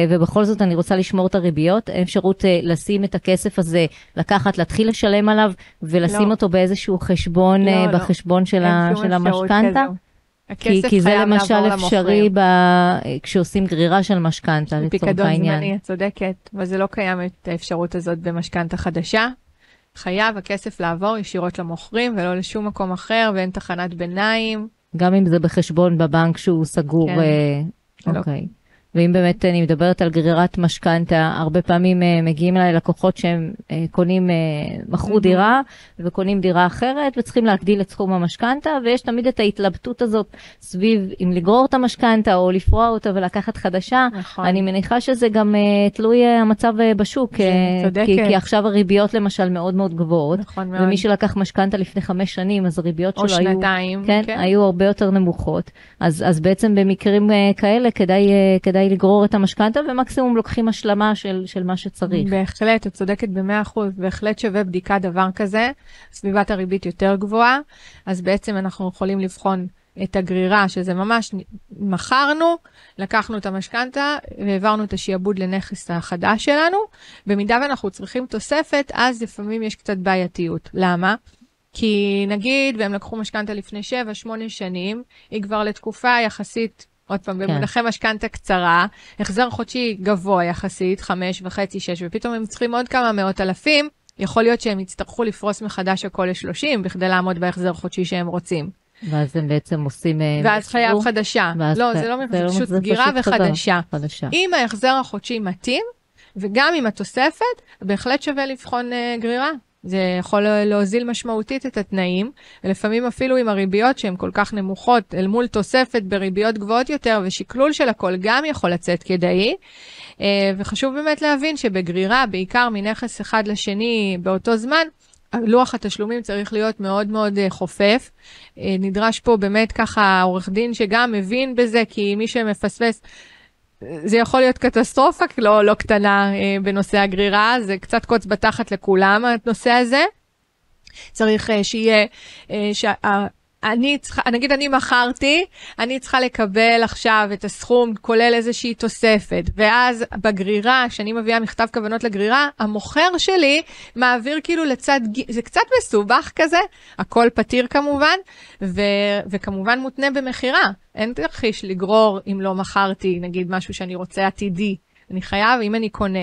ובכל זאת אני רוצה לשמור את הריביות, אין אפשרות אה, לשים את הכסף הזה, לקחת, להתחיל לשלם עליו ולשים לא. אותו באיזשהו חשבון, לא, אה, לא. בחשבון לא. של, של המשכנתה? כי, כי זה למשל אפשרי ב... כשעושים גרירה של משכנתה, לצורך העניין. פיקדון זמני, את צודקת, אבל זה לא קיים את האפשרות הזאת במשכנתה חדשה. חייב הכסף לעבור ישירות למוכרים ולא לשום מקום אחר ואין תחנת ביניים. גם אם זה בחשבון בבנק שהוא סגור. כן. אה, לא. אוקיי. ואם באמת אני מדברת על גרירת משכנתה, הרבה פעמים אה, מגיעים אליי לקוחות שהם אה, קונים, אה, מכרו דירה וקונים דירה אחרת וצריכים להגדיל את סכום המשכנתה, ויש תמיד את ההתלבטות הזאת סביב אם לגרור את המשכנתה או לפרוע אותה ולקחת חדשה. נכון. אני מניחה שזה גם תלוי המצב בשוק, צודקת. כי, כי עכשיו הריביות למשל מאוד מאוד גבוהות, נכון מאוד. ומי שלקח משכנתה לפני חמש שנים, אז הריביות או שלו היו, שנתיים, כן, כן. היו הרבה יותר נמוכות. אז, אז בעצם במקרים כאלה כדאי, אה, כדאי לגרור את המשכנתה, ומקסימום לוקחים השלמה של, של מה שצריך. בהחלט, את צודקת במאה אחוז, בהחלט שווה בדיקה דבר כזה, סביבת הריבית יותר גבוהה, אז בעצם אנחנו יכולים לבחון את הגרירה, שזה ממש מכרנו, לקחנו את המשכנתה והעברנו את השיעבוד לנכס החדש שלנו. במידה ואנחנו צריכים תוספת, אז לפעמים יש קצת בעייתיות. למה? כי נגיד, והם לקחו משכנתה לפני 7-8 שנים, היא כבר לתקופה יחסית, עוד פעם, כן. במונחי משכנתה קצרה, החזר חודשי גבוה יחסית, 5.5-6, ופתאום הם צריכים עוד כמה מאות אלפים, יכול להיות שהם יצטרכו לפרוס מחדש הכל ל-30 בכדי לעמוד בהחזר חודשי שהם רוצים. ואז הם בעצם עושים... אה, ואז חייב חדשה. ואז לא, זה לא מחזר, לא- פשוט זה סגירה פשוט חזר. וחדשה. חדשה. אם ההחזר החודשי מתאים, וגם עם התוספת, בהחלט שווה לבחון uh, גרירה. זה יכול להוזיל משמעותית את התנאים, ולפעמים אפילו עם הריביות שהן כל כך נמוכות, אל מול תוספת בריביות גבוהות יותר, ושקלול של הכל גם יכול לצאת כדאי. Uh, וחשוב באמת להבין שבגרירה, בעיקר מנכס אחד לשני באותו זמן, לוח התשלומים צריך להיות מאוד מאוד אה, חופף. אה, נדרש פה באמת ככה עורך דין שגם מבין בזה, כי מי שמפספס, אה, זה יכול להיות קטסטרופה לא, לא קטנה אה, בנושא הגרירה, זה קצת קוץ בתחת לכולם הנושא הזה. צריך אה, שיהיה, אה, שה... אני צריכה, נגיד אני מכרתי, אני צריכה לקבל עכשיו את הסכום כולל איזושהי תוספת, ואז בגרירה, כשאני מביאה מכתב כוונות לגרירה, המוכר שלי מעביר כאילו לצד, זה קצת מסובך כזה, הכל פתיר כמובן, ו, וכמובן מותנה במכירה. אין תרחיש לגרור אם לא מכרתי, נגיד משהו שאני רוצה עתידי. אני חייב, אם אני קונה,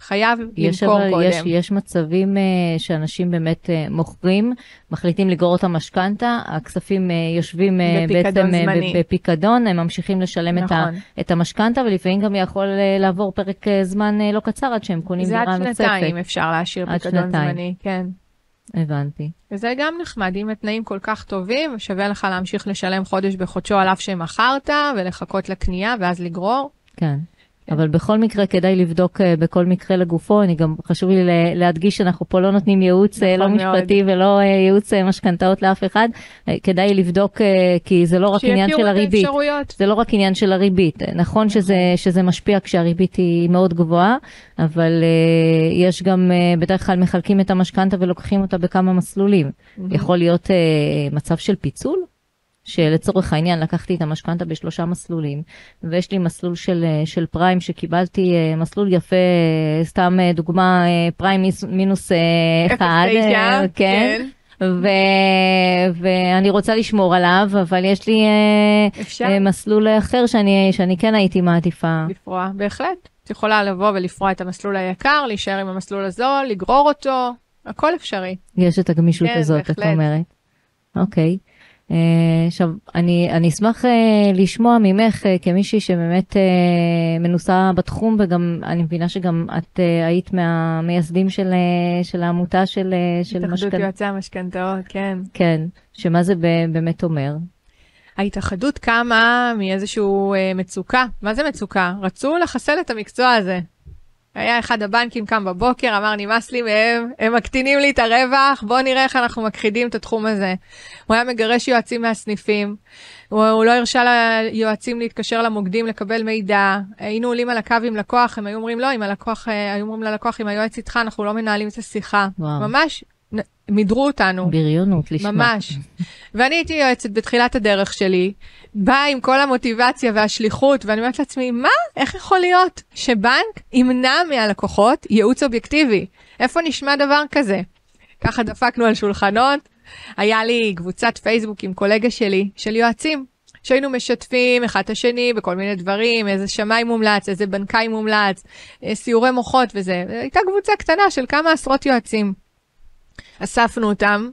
חייב יש, למכור אבל, קודם. יש, יש מצבים uh, שאנשים באמת uh, מוכרים, מחליטים לגרור את המשכנתה, הכספים uh, יושבים uh, בפיקדון בעצם uh. בפיקדון, הם ממשיכים לשלם את, נכון. ה, את המשכנתה, ולפעמים גם יכול uh, לעבור פרק uh, זמן uh, לא קצר עד שהם קונים זה דירה עד נוספת. שנתיים אפשר להשאיר עד פיקדון שנתיים. זמני, כן. הבנתי. וזה גם נחמד, אם התנאים כל כך טובים, שווה לך להמשיך לשלם חודש בחודשו על אף שמכרת, ולחכות לקנייה, ואז לגרור. כן. אבל בכל מקרה כדאי לבדוק אה, בכל מקרה לגופו, אני גם חשוב לי לה- להדגיש שאנחנו פה לא נותנים ייעוץ אה, נכון לא מאוד. משפטי ולא אה, ייעוץ משכנתאות לאף אחד, כדאי לבדוק כי זה לא רק עניין של הריבית, האפשרויות. זה לא רק עניין של הריבית, נכון שזה, שזה משפיע כשהריבית היא מאוד גבוהה, אבל יש גם בדרך כלל מחלקים את המשכנתה ולוקחים אותה בכמה מסלולים, יכול להיות מצב של פיצול. שלצורך העניין לקחתי את המשכנתה בשלושה מסלולים, ויש לי מסלול של, אה, של פריים שקיבלתי, אה, מסלול יפה, אה, סתם דוגמה, פריים מינוס אחד, אה, כן, ו, ואני רוצה לשמור עליו, אבל יש לי אפשר מסלול אחר שאני, שאני כן הייתי מעדיפה. לפרוע, בהחלט. את יכולה לבוא ולפרוע את המסלול היקר, להישאר עם המסלול הזול, לגרור אותו, הכל אפשרי. יש את הגמישות כן, הזאת, את בהחלט. אומרת. אוקיי. אה, עכשיו, אני, אני אשמח אה, לשמוע ממך אה, כמישהי שבאמת אה, מנוסה בתחום, וגם אני מבינה שגם את אה, היית מהמייסדים של, אה, של העמותה של, אה, התאחדות. יועצי המשכנתאות, כן. כן, שמה זה באמת אומר? ההתאחדות קמה מאיזשהו אה, מצוקה. מה זה מצוקה? רצו לחסל את המקצוע הזה. היה אחד הבנקים קם בבוקר, אמר נמאס לי מהם, הם מקטינים לי את הרווח, בואו נראה איך אנחנו מכחידים את התחום הזה. הוא היה מגרש יועצים מהסניפים, הוא, הוא לא הרשה ליועצים להתקשר למוקדים לקבל מידע, היינו עולים על הקו עם לקוח, הם היו אומרים לא, אם הלקוח, אה, היו אומרים ללקוח, אם היועץ איתך, אנחנו לא מנהלים את השיחה. וואו. ממש מידרו אותנו. בריונות לשמה. ממש. ואני הייתי יועצת בתחילת הדרך שלי, באה עם כל המוטיבציה והשליחות, ואני אומרת לעצמי, מה? איך יכול להיות שבנק ימנע מהלקוחות ייעוץ אובייקטיבי? איפה נשמע דבר כזה? ככה דפקנו על שולחנות. היה לי קבוצת פייסבוק עם קולגה שלי, של יועצים, שהיינו משתפים אחד את השני בכל מיני דברים, איזה שמאי מומלץ, איזה בנקאי מומלץ, אה, סיורי מוחות וזה. הייתה קבוצה קטנה של כמה עשרות יועצים. אספנו אותם,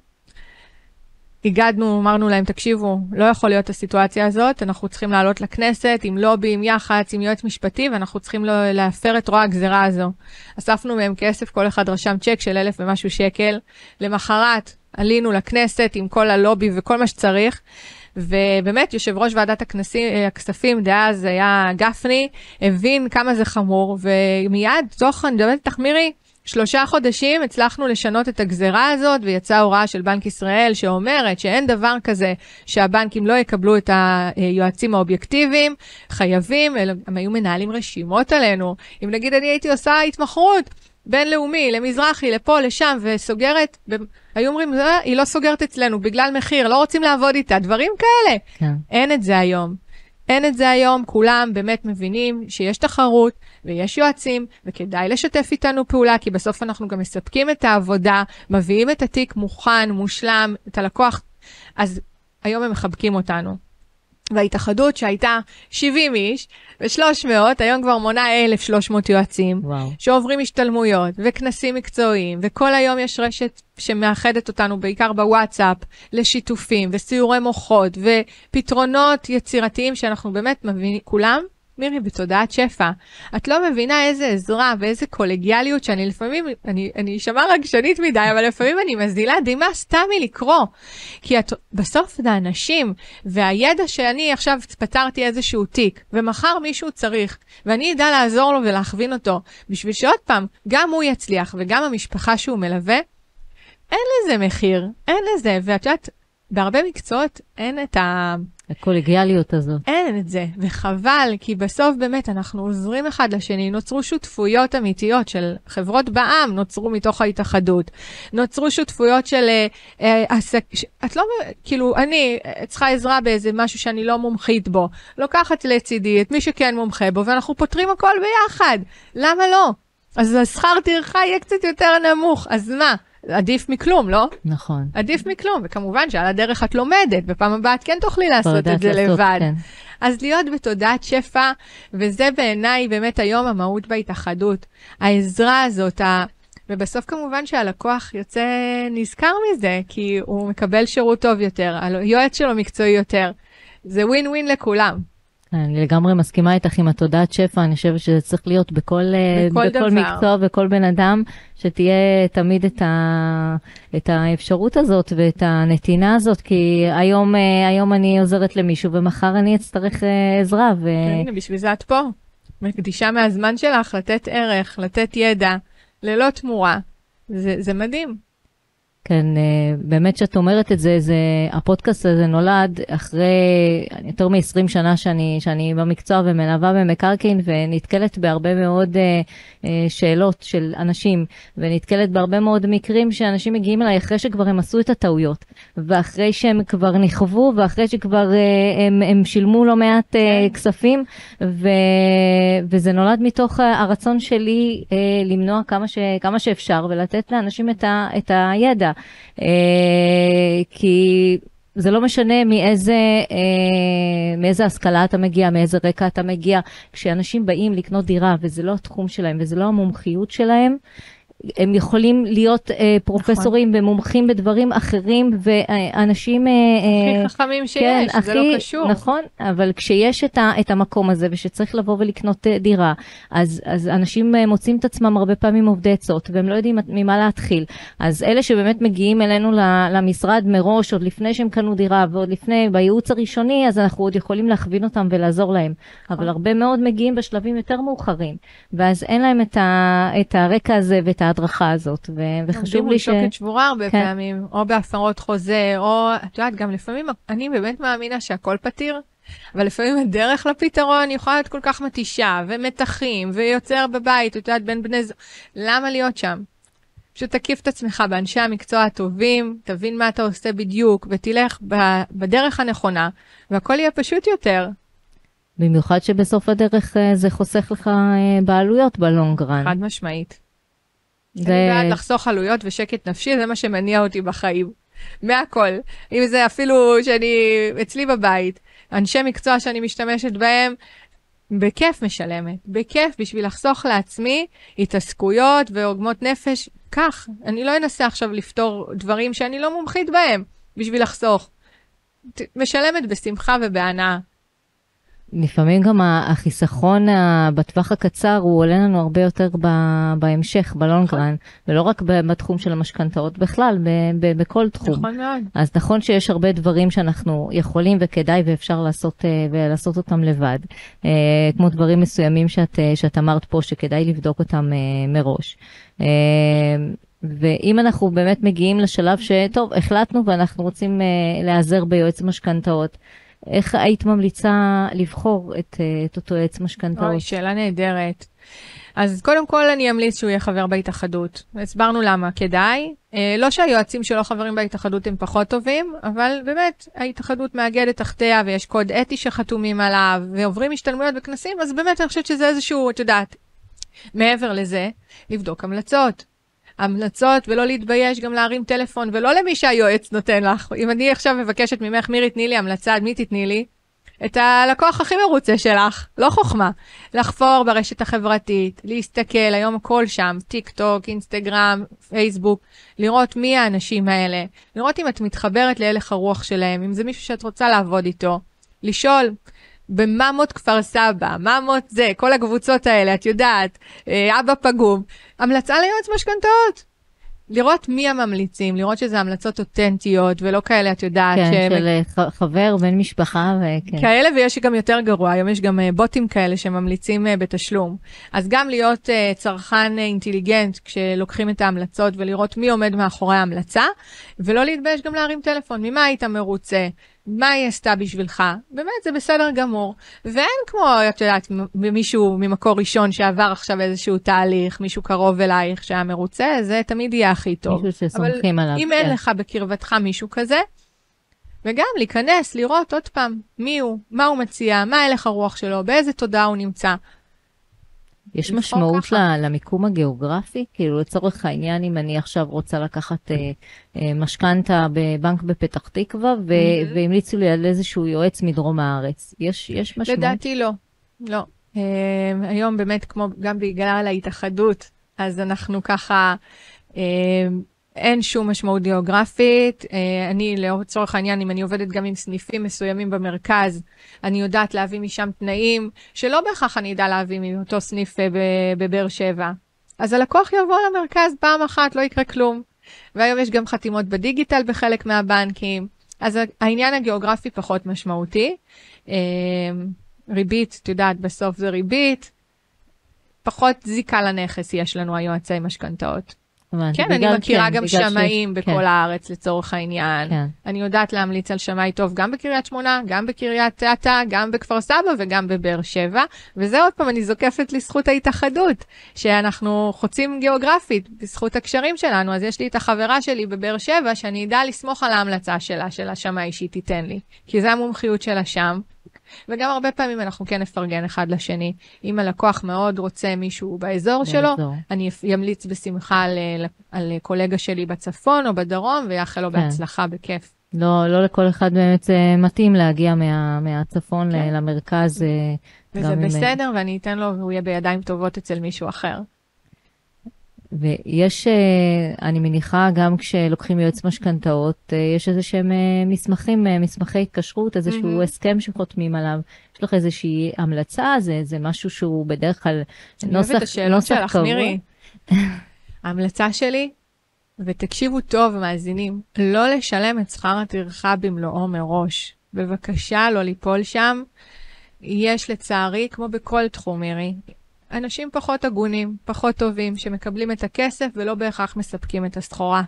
הגדנו, אמרנו להם, תקשיבו, לא יכול להיות הסיטואציה הזאת, אנחנו צריכים לעלות לכנסת עם לובי, עם יח"צ, עם יועץ משפטי, ואנחנו צריכים לא, להפר את רוע הגזירה הזו. אספנו מהם כסף, כל אחד רשם צ'ק של אלף ומשהו שקל. למחרת עלינו לכנסת עם כל הלובי וכל מה שצריך. ובאמת, יושב ראש ועדת הכנסים, הכספים דאז היה גפני, הבין כמה זה חמור, ומיד, תוך, אני מדברת איתך מירי, שלושה חודשים הצלחנו לשנות את הגזרה הזאת ויצאה הוראה של בנק ישראל שאומרת שאין דבר כזה שהבנקים לא יקבלו את היועצים האובייקטיביים, חייבים, הם היו מנהלים רשימות עלינו. אם נגיד אני הייתי עושה התמחרות בינלאומי, למזרחי, לפה, לשם, וסוגרת, היו אומרים, אה, היא לא סוגרת אצלנו בגלל מחיר, לא רוצים לעבוד איתה, דברים כאלה. כן. אין את זה היום. אין את זה היום, כולם באמת מבינים שיש תחרות ויש יועצים, וכדאי לשתף איתנו פעולה, כי בסוף אנחנו גם מספקים את העבודה, מביאים את התיק מוכן, מושלם, את הלקוח, אז היום הם מחבקים אותנו. וההתאחדות שהייתה 70 איש ו-300, היום כבר מונה 1,300 יועצים, וואו. שעוברים השתלמויות וכנסים מקצועיים, וכל היום יש רשת שמאחדת אותנו בעיקר בוואטסאפ לשיתופים וסיורי מוחות ופתרונות יצירתיים שאנחנו באמת מבינים, כולם מירי, בתודעת שפע. את לא מבינה איזה עזרה ואיזה קולגיאליות שאני לפעמים, אני, אשמע רגשנית מדי, אבל לפעמים אני מזילה דמעה סתם מלקרוא. כי את, בסוף זה אנשים, והידע שאני עכשיו פתרתי איזשהו תיק, ומחר מישהו צריך, ואני אדע לעזור לו ולהכווין אותו, בשביל שעוד פעם, גם הוא יצליח וגם המשפחה שהוא מלווה, אין לזה מחיר, אין לזה, ואת יודעת, בהרבה מקצועות אין את ה... הקולגיאליות הזאת. אין את זה, וחבל, כי בסוף באמת אנחנו עוזרים אחד לשני, נוצרו שותפויות אמיתיות של חברות בע"מ, נוצרו מתוך ההתאחדות, נוצרו שותפויות של אה, אה, ש... את לא, כאילו, אני צריכה עזרה באיזה משהו שאני לא מומחית בו, לוקחת לצידי את מי שכן מומחה בו, ואנחנו פותרים הכל ביחד, למה לא? אז השכר טרחה יהיה קצת יותר נמוך, אז מה? עדיף מכלום, לא? נכון. עדיף מכלום, וכמובן שעל הדרך את לומדת, בפעם הבאה את כן תוכלי לעשות את זה לעשות, לבד. כן. אז להיות בתודעת שפע, וזה בעיניי באמת היום המהות בהתאחדות. העזרה הזאת, ה... ובסוף כמובן שהלקוח יוצא נזכר מזה, כי הוא מקבל שירות טוב יותר, היועץ שלו מקצועי יותר. זה ווין ווין לכולם. אני לגמרי מסכימה איתך עם התודעת שפע, אני חושבת שזה צריך להיות בכל, אה, בכל, בכל מקצוע וכל בן אדם, שתהיה תמיד את, ה, את האפשרות הזאת ואת הנתינה הזאת, כי היום, אה, היום אני עוזרת למישהו ומחר אני אצטרך אה, עזרה. ו... הנה, בשביל זה את פה. מקדישה מהזמן שלך לתת ערך, לתת ידע, ללא תמורה. זה, זה מדהים. כן, אה, באמת שאת אומרת את זה, זה, הפודקאסט הזה נולד אחרי יותר מ-20 שנה שאני, שאני במקצוע ומלווה במקרקעין ונתקלת בהרבה מאוד uh, שאלות של אנשים ונתקלת בהרבה מאוד מקרים שאנשים מגיעים אליי אחרי שכבר הם עשו את הטעויות ואחרי שהם כבר נכוו ואחרי שכבר uh, הם, הם שילמו לא מעט uh. כספים ו, וזה נולד מתוך הרצון שלי uh, למנוע כמה, ש, כמה שאפשר ולתת לאנשים את, ה, את הידע. אה, כי זה לא משנה מאיזה, אה, מאיזה השכלה אתה מגיע, מאיזה רקע אתה מגיע. כשאנשים באים לקנות דירה וזה לא התחום שלהם וזה לא המומחיות שלהם, הם יכולים להיות אה, פרופסורים נכון. ומומחים בדברים אחרים, ואנשים... אה, הכי אה, חכמים שיש, כן, זה הכי, לא קשור. נכון, אבל כשיש את, ה, את המקום הזה ושצריך לבוא ולקנות אה, דירה, אז, אז אנשים אה, מוצאים את עצמם הרבה פעמים עובדי עצות, והם לא יודעים ממה להתחיל. אז אלה שבאמת מגיעים אלינו למשרד מראש, עוד לפני שהם קנו דירה, ועוד לפני, בייעוץ הראשוני, אז אנחנו עוד יכולים להכווין אותם ולעזור להם. נכון. אבל הרבה מאוד מגיעים בשלבים יותר מאוחרים, ואז אין להם את, ה, את הרקע הזה ואת ההדרכה הזאת, ו- וחשוב לי ש... עומדים מול שוקת שבורה הרבה כן. פעמים, או בהפרות חוזה, או, את יודעת, גם לפעמים, אני באמת מאמינה שהכל פתיר, אבל לפעמים הדרך לפתרון יכולה להיות כל כך מתישה, ומתחים, ויוצר בבית, את יודעת, בין בני זוג, למה להיות שם? פשוט תקיף את עצמך באנשי המקצוע הטובים, תבין מה אתה עושה בדיוק, ותלך בדרך הנכונה, והכל יהיה פשוט יותר. במיוחד שבסוף הדרך אה, זה חוסך לך אה, בעלויות בלונגרן. חד משמעית. זה... אני בעד לחסוך עלויות ושקט נפשי, זה מה שמניע אותי בחיים. מהכל. אם זה אפילו שאני אצלי בבית, אנשי מקצוע שאני משתמשת בהם, בכיף משלמת, בכיף בשביל לחסוך לעצמי התעסקויות ועוגמות נפש. כך, אני לא אנסה עכשיו לפתור דברים שאני לא מומחית בהם. בשביל לחסוך. משלמת בשמחה ובהנאה. לפעמים גם החיסכון בטווח הקצר הוא עולה לנו הרבה יותר בהמשך, בלונגרן, ולא רק בתחום של המשכנתאות בכלל, בכל תחום. נכון מאוד. אז נכון שיש הרבה דברים שאנחנו יכולים וכדאי ואפשר לעשות, אה, ולעשות אותם לבד, אה, כמו דברים מסוימים שאת, אה, שאת אמרת פה שכדאי לבדוק אותם מראש. ואם אנחנו באמת מגיעים לשלב שטוב, החלטנו ואנחנו רוצים להיעזר ביועץ משכנתאות, איך היית ממליצה לבחור את, אה, את אותו עץ משכנתאות? אוי, שאלה נהדרת. אז קודם כל אני אמליץ שהוא יהיה חבר בהתאחדות. הסברנו למה, כדאי. אה, לא שהיועצים שלא חברים בהתאחדות הם פחות טובים, אבל באמת, ההתאחדות מאגדת תחתיה ויש קוד אתי שחתומים עליו, ועוברים השתלמויות וכנסים, אז באמת אני חושבת שזה איזשהו, את יודעת, מעבר לזה, לבדוק המלצות. המלצות ולא להתבייש גם להרים טלפון ולא למי שהיועץ נותן לך. אם אני עכשיו מבקשת ממך, מירי, תני לי המלצה, מי תתני לי? את הלקוח הכי מרוצה שלך, לא חוכמה. לחפור ברשת החברתית, להסתכל, היום הכל שם, טיק טוק, אינסטגרם, פייסבוק, לראות מי האנשים האלה, לראות אם את מתחברת להלך הרוח שלהם, אם זה מישהו שאת רוצה לעבוד איתו, לשאול, בממות כפר סבא, ממות זה, כל הקבוצות האלה, את יודעת, אה, אבא פגום. המלצה ליועץ משכנתאות. לראות מי הממליצים, לראות שזה המלצות אותנטיות ולא כאלה, את יודעת. כן, שהם... של אה, חבר, בן משפחה וכן. כאלה ויש גם יותר גרוע, היום יש גם אה, בוטים כאלה שממליצים בתשלום. אז גם להיות צרכן אינטליגנט כשלוקחים את ההמלצות ולראות מי עומד מאחורי ההמלצה, ולא להתבייש גם להרים טלפון, ממה היית מרוצה? מה היא עשתה בשבילך, באמת זה בסדר גמור. ואין כמו, את יודעת, מישהו ממקור ראשון שעבר עכשיו איזשהו תהליך, מישהו קרוב אלייך שהיה מרוצה, זה תמיד יהיה הכי טוב. מישהו שסומכים עליו. אם כן. אין לך בקרבתך מישהו כזה, וגם להיכנס, לראות עוד פעם מי הוא, מה הוא מציע, מה הלך הרוח שלו, באיזה תודעה הוא נמצא. יש משמעות למיקום הגיאוגרפי? כאילו לצורך העניין, אם אני עכשיו רוצה לקחת אה, אה, משכנתה בבנק בפתח תקווה, ו- mm-hmm. והמליצו לי על איזשהו יועץ מדרום הארץ, יש, יש משמעות? לדעתי לא, לא. אה, היום באמת, כמו גם בגלל ההתאחדות, אז אנחנו ככה... אה, אין שום משמעות גיאוגרפית. אה, אני, לצורך העניין, אם אני עובדת גם עם סניפים מסוימים במרכז, אני יודעת להביא משם תנאים שלא בהכרח אני אדע להביא מאותו סניף אה, בבאר שבע. אז הלקוח יבוא למרכז פעם אחת, לא יקרה כלום. והיום יש גם חתימות בדיגיטל בחלק מהבנקים, אז העניין הגיאוגרפי פחות משמעותי. אה, ריבית, את יודעת, בסוף זה ריבית. פחות זיקה לנכס יש לנו היועצי משכנתאות. כן, אני מכירה כן, גם שמאים ש... בכל כן. הארץ לצורך העניין. כן. אני יודעת להמליץ על שמאי טוב גם בקריית שמונה, גם בקריית אתא, גם בכפר סבא וגם בבאר שבע. וזה עוד פעם, אני זוקפת לזכות ההתאחדות, שאנחנו חוצים גיאוגרפית בזכות הקשרים שלנו. אז יש לי את החברה שלי בבאר שבע, שאני אדע לסמוך על ההמלצה שלה, של השמאי שהיא תיתן לי. כי זה המומחיות שלה שם. וגם הרבה פעמים אנחנו כן נפרגן אחד לשני. אם הלקוח מאוד רוצה מישהו באזור באזור. שלו, אני אמליץ בשמחה על, על קולגה שלי בצפון או בדרום, ויאחל לו כן. בהצלחה, בכיף. לא, לא לכל אחד באמת אה, מתאים להגיע מה, מהצפון כן. למרכז. אה, וזה בסדר, עם... ואני אתן לו והוא יהיה בידיים טובות אצל מישהו אחר. ויש, אה, אני מניחה, גם כשלוקחים יועץ משכנתאות, אה, יש איזה שהם אה, מסמכים, מסמכי התקשרות, איזשהו mm-hmm. הסכם שחותמים עליו. יש לך איזושהי המלצה? זה, זה משהו שהוא בדרך כלל נוסח, אני אוהבת את השאלות שלך, מירי. ההמלצה שלי, ותקשיבו טוב, מאזינים, לא לשלם את שכר הטרחה במלואו מראש. בבקשה, לא ליפול שם. יש לצערי, כמו בכל תחום, מירי, אנשים פחות הגונים, פחות טובים, שמקבלים את הכסף ולא בהכרח מספקים את הסחורה.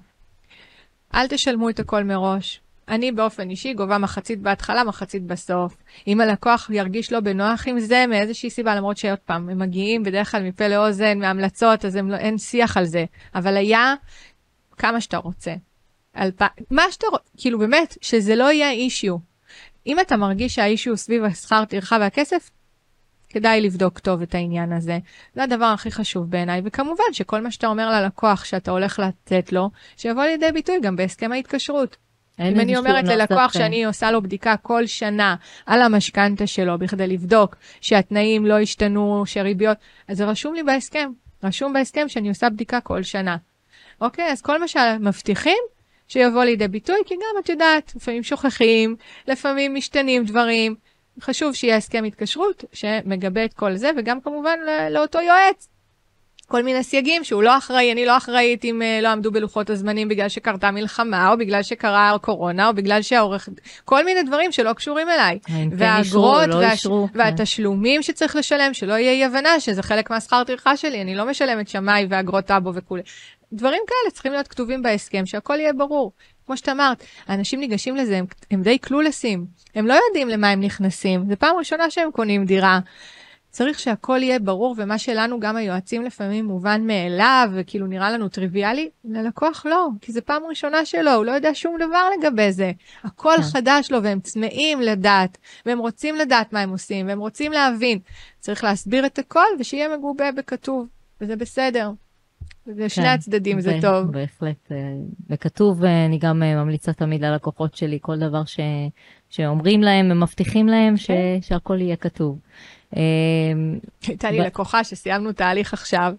אל תשלמו את הכל מראש. אני באופן אישי גובה מחצית בהתחלה, מחצית בסוף. אם הלקוח ירגיש לא בנוח עם זה מאיזושהי סיבה, למרות שעוד פעם, הם מגיעים בדרך כלל מפה לאוזן, מהמלצות, אז הם לא, אין שיח על זה. אבל היה כמה שאתה רוצה. אלפ... מה שאתה רוצה, כאילו באמת, שזה לא יהיה אישיו. אם אתה מרגיש שהאישיו סביב השכר טרחה והכסף, כדאי לבדוק טוב את העניין הזה. זה הדבר הכי חשוב בעיניי, וכמובן שכל מה שאתה אומר ללקוח שאתה הולך לתת לו, שיבוא לידי ביטוי גם בהסכם ההתקשרות. אם אני אומרת ללקוח שאני עושה לו בדיקה כל שנה על המשכנתה שלו בכדי לבדוק שהתנאים לא השתנו, שריביות, אז זה רשום לי בהסכם. רשום בהסכם שאני עושה בדיקה כל שנה. אוקיי, אז כל מה שמבטיחים, שיבוא לידי ביטוי, כי גם את יודעת, לפעמים שוכחים, לפעמים משתנים דברים. חשוב שיהיה הסכם התקשרות שמגבה את כל זה, וגם כמובן לאותו יועץ. כל מיני סייגים שהוא לא אחראי, אני לא אחראית אם uh, לא עמדו בלוחות הזמנים בגלל שקרתה מלחמה, או בגלל שקרה קורונה, או בגלל שהעורך... כל מיני דברים שלא קשורים אליי. והאגרות לא והש... כן. והתשלומים שצריך לשלם, שלא יהיה אי הבנה שזה חלק מהשכר טרחה שלי, אני לא משלמת שמאי ואגרות טאבו וכולי. דברים כאלה צריכים להיות כתובים בהסכם, שהכל יהיה ברור. כמו שאת אמרת, האנשים ניגשים לזה, הם, הם די קלולסים, הם לא יודעים למה הם נכנסים, זו פעם ראשונה שהם קונים דירה. צריך שהכל יהיה ברור, ומה שלנו, גם היועצים לפעמים מובן מאליו, וכאילו נראה לנו טריוויאלי, ללקוח לא, כי זו פעם ראשונה שלו, הוא לא יודע שום דבר לגבי זה. הכל כן. חדש לו, והם צמאים לדעת, והם רוצים לדעת מה הם עושים, והם רוצים להבין. צריך להסביר את הכל, ושיהיה מגובה בכתוב, וזה בסדר. לשני כן, הצדדים זה, זה טוב. בהחלט. אה, וכתוב, אה, אני גם אה, ממליצה תמיד ללקוחות שלי, כל דבר ש, שאומרים להם, הם מבטיחים להם ש, כן. שהכל יהיה כתוב. הייתה לי לקוחה שסיימנו תהליך עכשיו,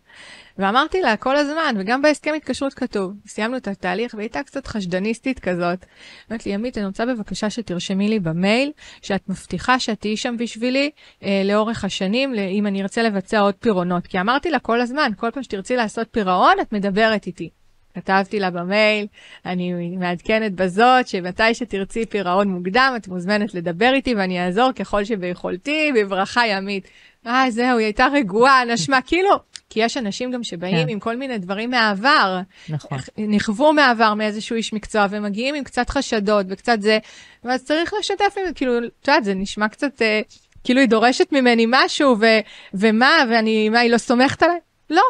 ואמרתי לה כל הזמן, וגם בהסכם התקשרות כתוב, סיימנו את התהליך והיא הייתה קצת חשדניסטית כזאת. אמרת לי, עמית, אני רוצה בבקשה שתרשמי לי במייל, שאת מבטיחה שאת תהיי שם בשבילי אה, לאורך השנים, אם אני ארצה לבצע עוד פירעונות. כי אמרתי לה כל הזמן, כל פעם שתרצי לעשות פירעון, את מדברת איתי. כתבתי לה במייל, אני מעדכנת בזאת, שמתי שתרצי פירעון מוקדם, את מוזמנת לדבר איתי ואני אעזור ככל שביכולתי, בברכה ימית. אה, זהו, היא הייתה רגועה, נשמה, כאילו, כי יש אנשים גם שבאים כן. עם כל מיני דברים מהעבר. נכון. נכוו מהעבר מאיזשהו איש מקצוע ומגיעים עם קצת חשדות וקצת זה, ואז צריך לשתף עם זה, כאילו, את יודעת, זה נשמע קצת, אה, כאילו היא דורשת ממני משהו, ו, ומה, ואני, מה, היא לא סומכת עליי? לא,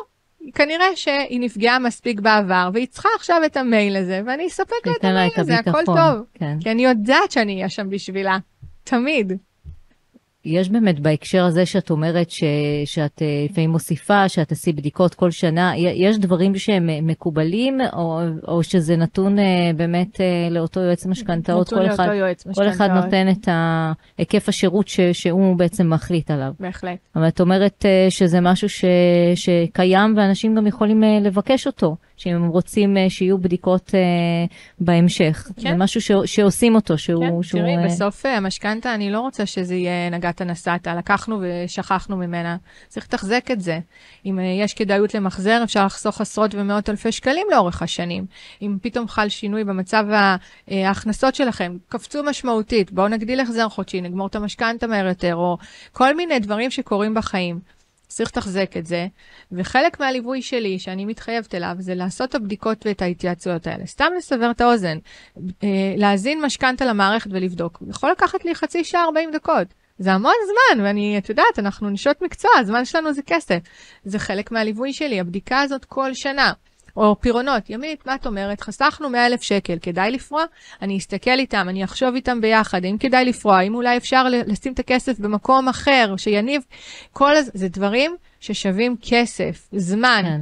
כנראה שהיא נפגעה מספיק בעבר, והיא צריכה עכשיו את המייל הזה, ואני אספק לה את המייל הזה, הכל טוב. כן. כי אני יודעת שאני אהיה שם בשבילה, תמיד. יש באמת בהקשר הזה שאת אומרת ש, שאת אה, לפעמים מוסיפה, שאת תעשי בדיקות כל שנה, יש דברים שהם מקובלים, או, או שזה נתון אה, באמת אה, לאותו יועץ משכנתאות? נתון לאותו יועץ משכנתאות. כל אחד נותן את היקף השירות ש, שהוא בעצם מחליט עליו. בהחלט. אבל את אומרת שזה משהו ש, שקיים ואנשים גם יכולים לבקש אותו. שאם הם רוצים uh, שיהיו בדיקות uh, בהמשך. כן. זה משהו ש, שעושים אותו, שהוא... כן, שהוא, תראי, uh... בסוף המשכנתה, אני לא רוצה שזה יהיה נגעת נסעת, לקחנו ושכחנו ממנה. צריך לתחזק את זה. אם יש כדאיות למחזר, אפשר לחסוך עשרות ומאות אלפי שקלים לאורך השנים. אם פתאום חל שינוי במצב ההכנסות שלכם, קפצו משמעותית, בואו נגדיל החזר חודשי, נגמור את המשכנתה מהר יותר, או כל מיני דברים שקורים בחיים. צריך לתחזק את זה, וחלק מהליווי שלי, שאני מתחייבת אליו, זה לעשות את הבדיקות ואת ההתייעצויות האלה. סתם לסבר את האוזן, אה, להזין משכנתה למערכת ולבדוק. יכול לקחת לי חצי שעה, 40 דקות. זה המון זמן, ואני, את יודעת, אנחנו נשות מקצוע, הזמן שלנו זה כסף. זה חלק מהליווי שלי, הבדיקה הזאת כל שנה. או פירעונות, ימית, מה את אומרת? חסכנו 100 אלף שקל, כדאי לפרוע? אני אסתכל איתם, אני אחשוב איתם ביחד, האם כדאי לפרוע, האם אולי אפשר לשים את הכסף במקום אחר, שיניב, כל הז... זה דברים ששווים כסף, זמן. כן.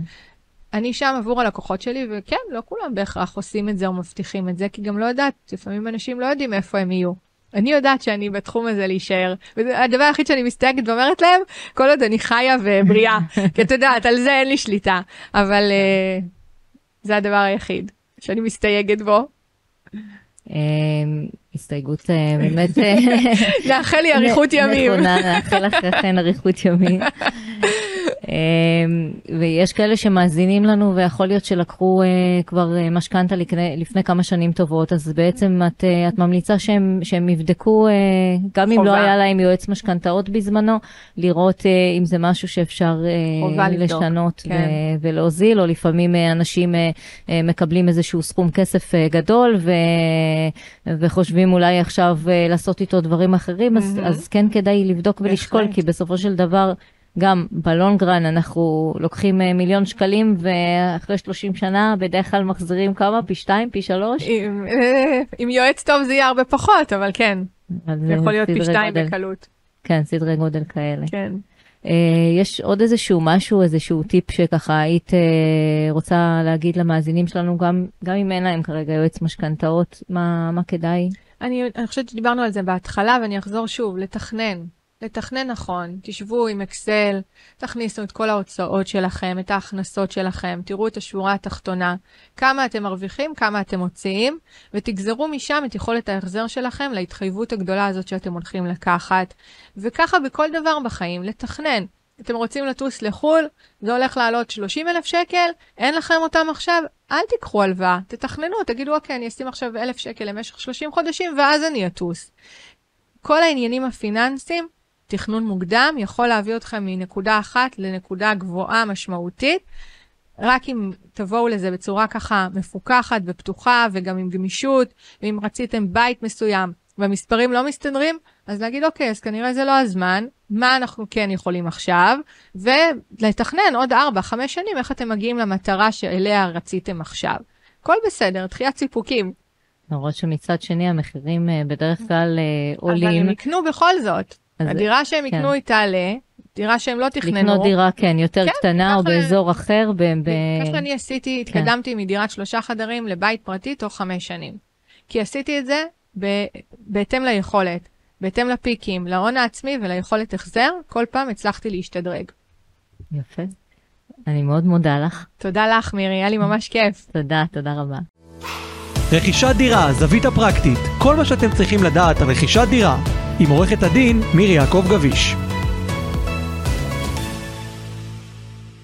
אני שם עבור הלקוחות שלי, וכן, לא כולם בהכרח עושים את זה או מבטיחים את זה, כי גם לא יודעת, לפעמים אנשים לא יודעים איפה הם יהיו. אני יודעת שאני בתחום הזה להישאר, וזה הדבר היחיד שאני מסתייגת ואומרת להם, כל עוד אני חיה ובריאה, כי את יודעת, על זה אין לי שליטה, אבל uh, זה הדבר היחיד שאני מסתייגת בו. אמ, הסתייגות אה, באמת... אה, לאחל לי אריכות ימים. נכונה, לאחל לך כן אריכות ימים. אמ, ויש כאלה שמאזינים לנו ויכול להיות שלקחו uh, כבר uh, משכנתה לפני, לפני כמה שנים טובות, אז בעצם את, uh, את ממליצה שהם, שהם יבדקו, גם חובה. אם לא היה להם יועץ משכנתאות בזמנו, לראות אם זה משהו שאפשר לשנות כן. ו- ולהוזיל, או לפעמים אנשים מקבלים איזשהו סכום כסף גדול ו- וחושבים אולי עכשיו לעשות איתו דברים אחרים, mm-hmm. אז, אז כן כדאי לבדוק ולשקול, כי בסופו של דבר... גם בלונגרן אנחנו לוקחים אה, מיליון שקלים ואחרי 30 שנה בדרך כלל מחזירים כמה? פי 2? פי 3? עם, אה, עם יועץ טוב זה יהיה הרבה פחות, אבל כן. זה יכול להיות פי 2 בקלות. כן, סדרי גודל כאלה. כן. Uh, יש עוד איזשהו משהו, איזשהו טיפ שככה היית uh, רוצה להגיד למאזינים שלנו, גם, גם אם אין להם כרגע יועץ משכנתאות, מה, מה כדאי? אני, אני חושבת שדיברנו על זה בהתחלה ואני אחזור שוב, לתכנן. לתכנן נכון, תשבו עם אקסל, תכניסו את כל ההוצאות שלכם, את ההכנסות שלכם, תראו את השורה התחתונה, כמה אתם מרוויחים, כמה אתם מוציאים, ותגזרו משם את יכולת ההחזר שלכם להתחייבות הגדולה הזאת שאתם הולכים לקחת. וככה בכל דבר בחיים, לתכנן. אתם רוצים לטוס לחו"ל, זה הולך לעלות 30 אלף שקל, אין לכם אותם עכשיו, אל תיקחו הלוואה, תתכננו, תגידו, אוקיי, אני אשים עכשיו אלף שקל למשך 30 חודשים, ואז אני אטוס. כל העניינים הפיננסיים, תכנון מוקדם, יכול להביא אתכם מנקודה אחת לנקודה גבוהה משמעותית, רק אם תבואו לזה בצורה ככה מפוקחת ופתוחה, וגם עם גמישות, ואם רציתם בית מסוים, והמספרים לא מסתדרים, אז להגיד, אוקיי, אז כנראה זה לא הזמן, מה אנחנו כן יכולים עכשיו, ולתכנן עוד 4-5 שנים איך אתם מגיעים למטרה שאליה רציתם עכשיו. הכל בסדר, דחיית סיפוקים. למרות שמצד שני המחירים אה, בדרך כלל אה, עולים. אבל הם יקנו בכל זאת. אז הדירה שהם כן. יקנו היא תעלה, דירה שהם לא תכננו. לקנות דירה, כן, יותר כן, קטנה או באזור אחר. ב- ב- ככה שאני עשיתי, כן. התקדמתי מדירת שלושה חדרים לבית פרטי תוך חמש שנים. כי עשיתי את זה ב- בהתאם ליכולת. בהתאם לפיקים, להון העצמי וליכולת החזר, כל פעם הצלחתי להשתדרג. יפה. אני מאוד מודה לך. תודה לך, מירי, היה לי ממש כיף. תודה, תודה רבה. רכישת דירה, זווית הפרקטית, כל מה שאתם צריכים לדעת על רכישת דירה, עם עורכת הדין מירי יעקב גביש.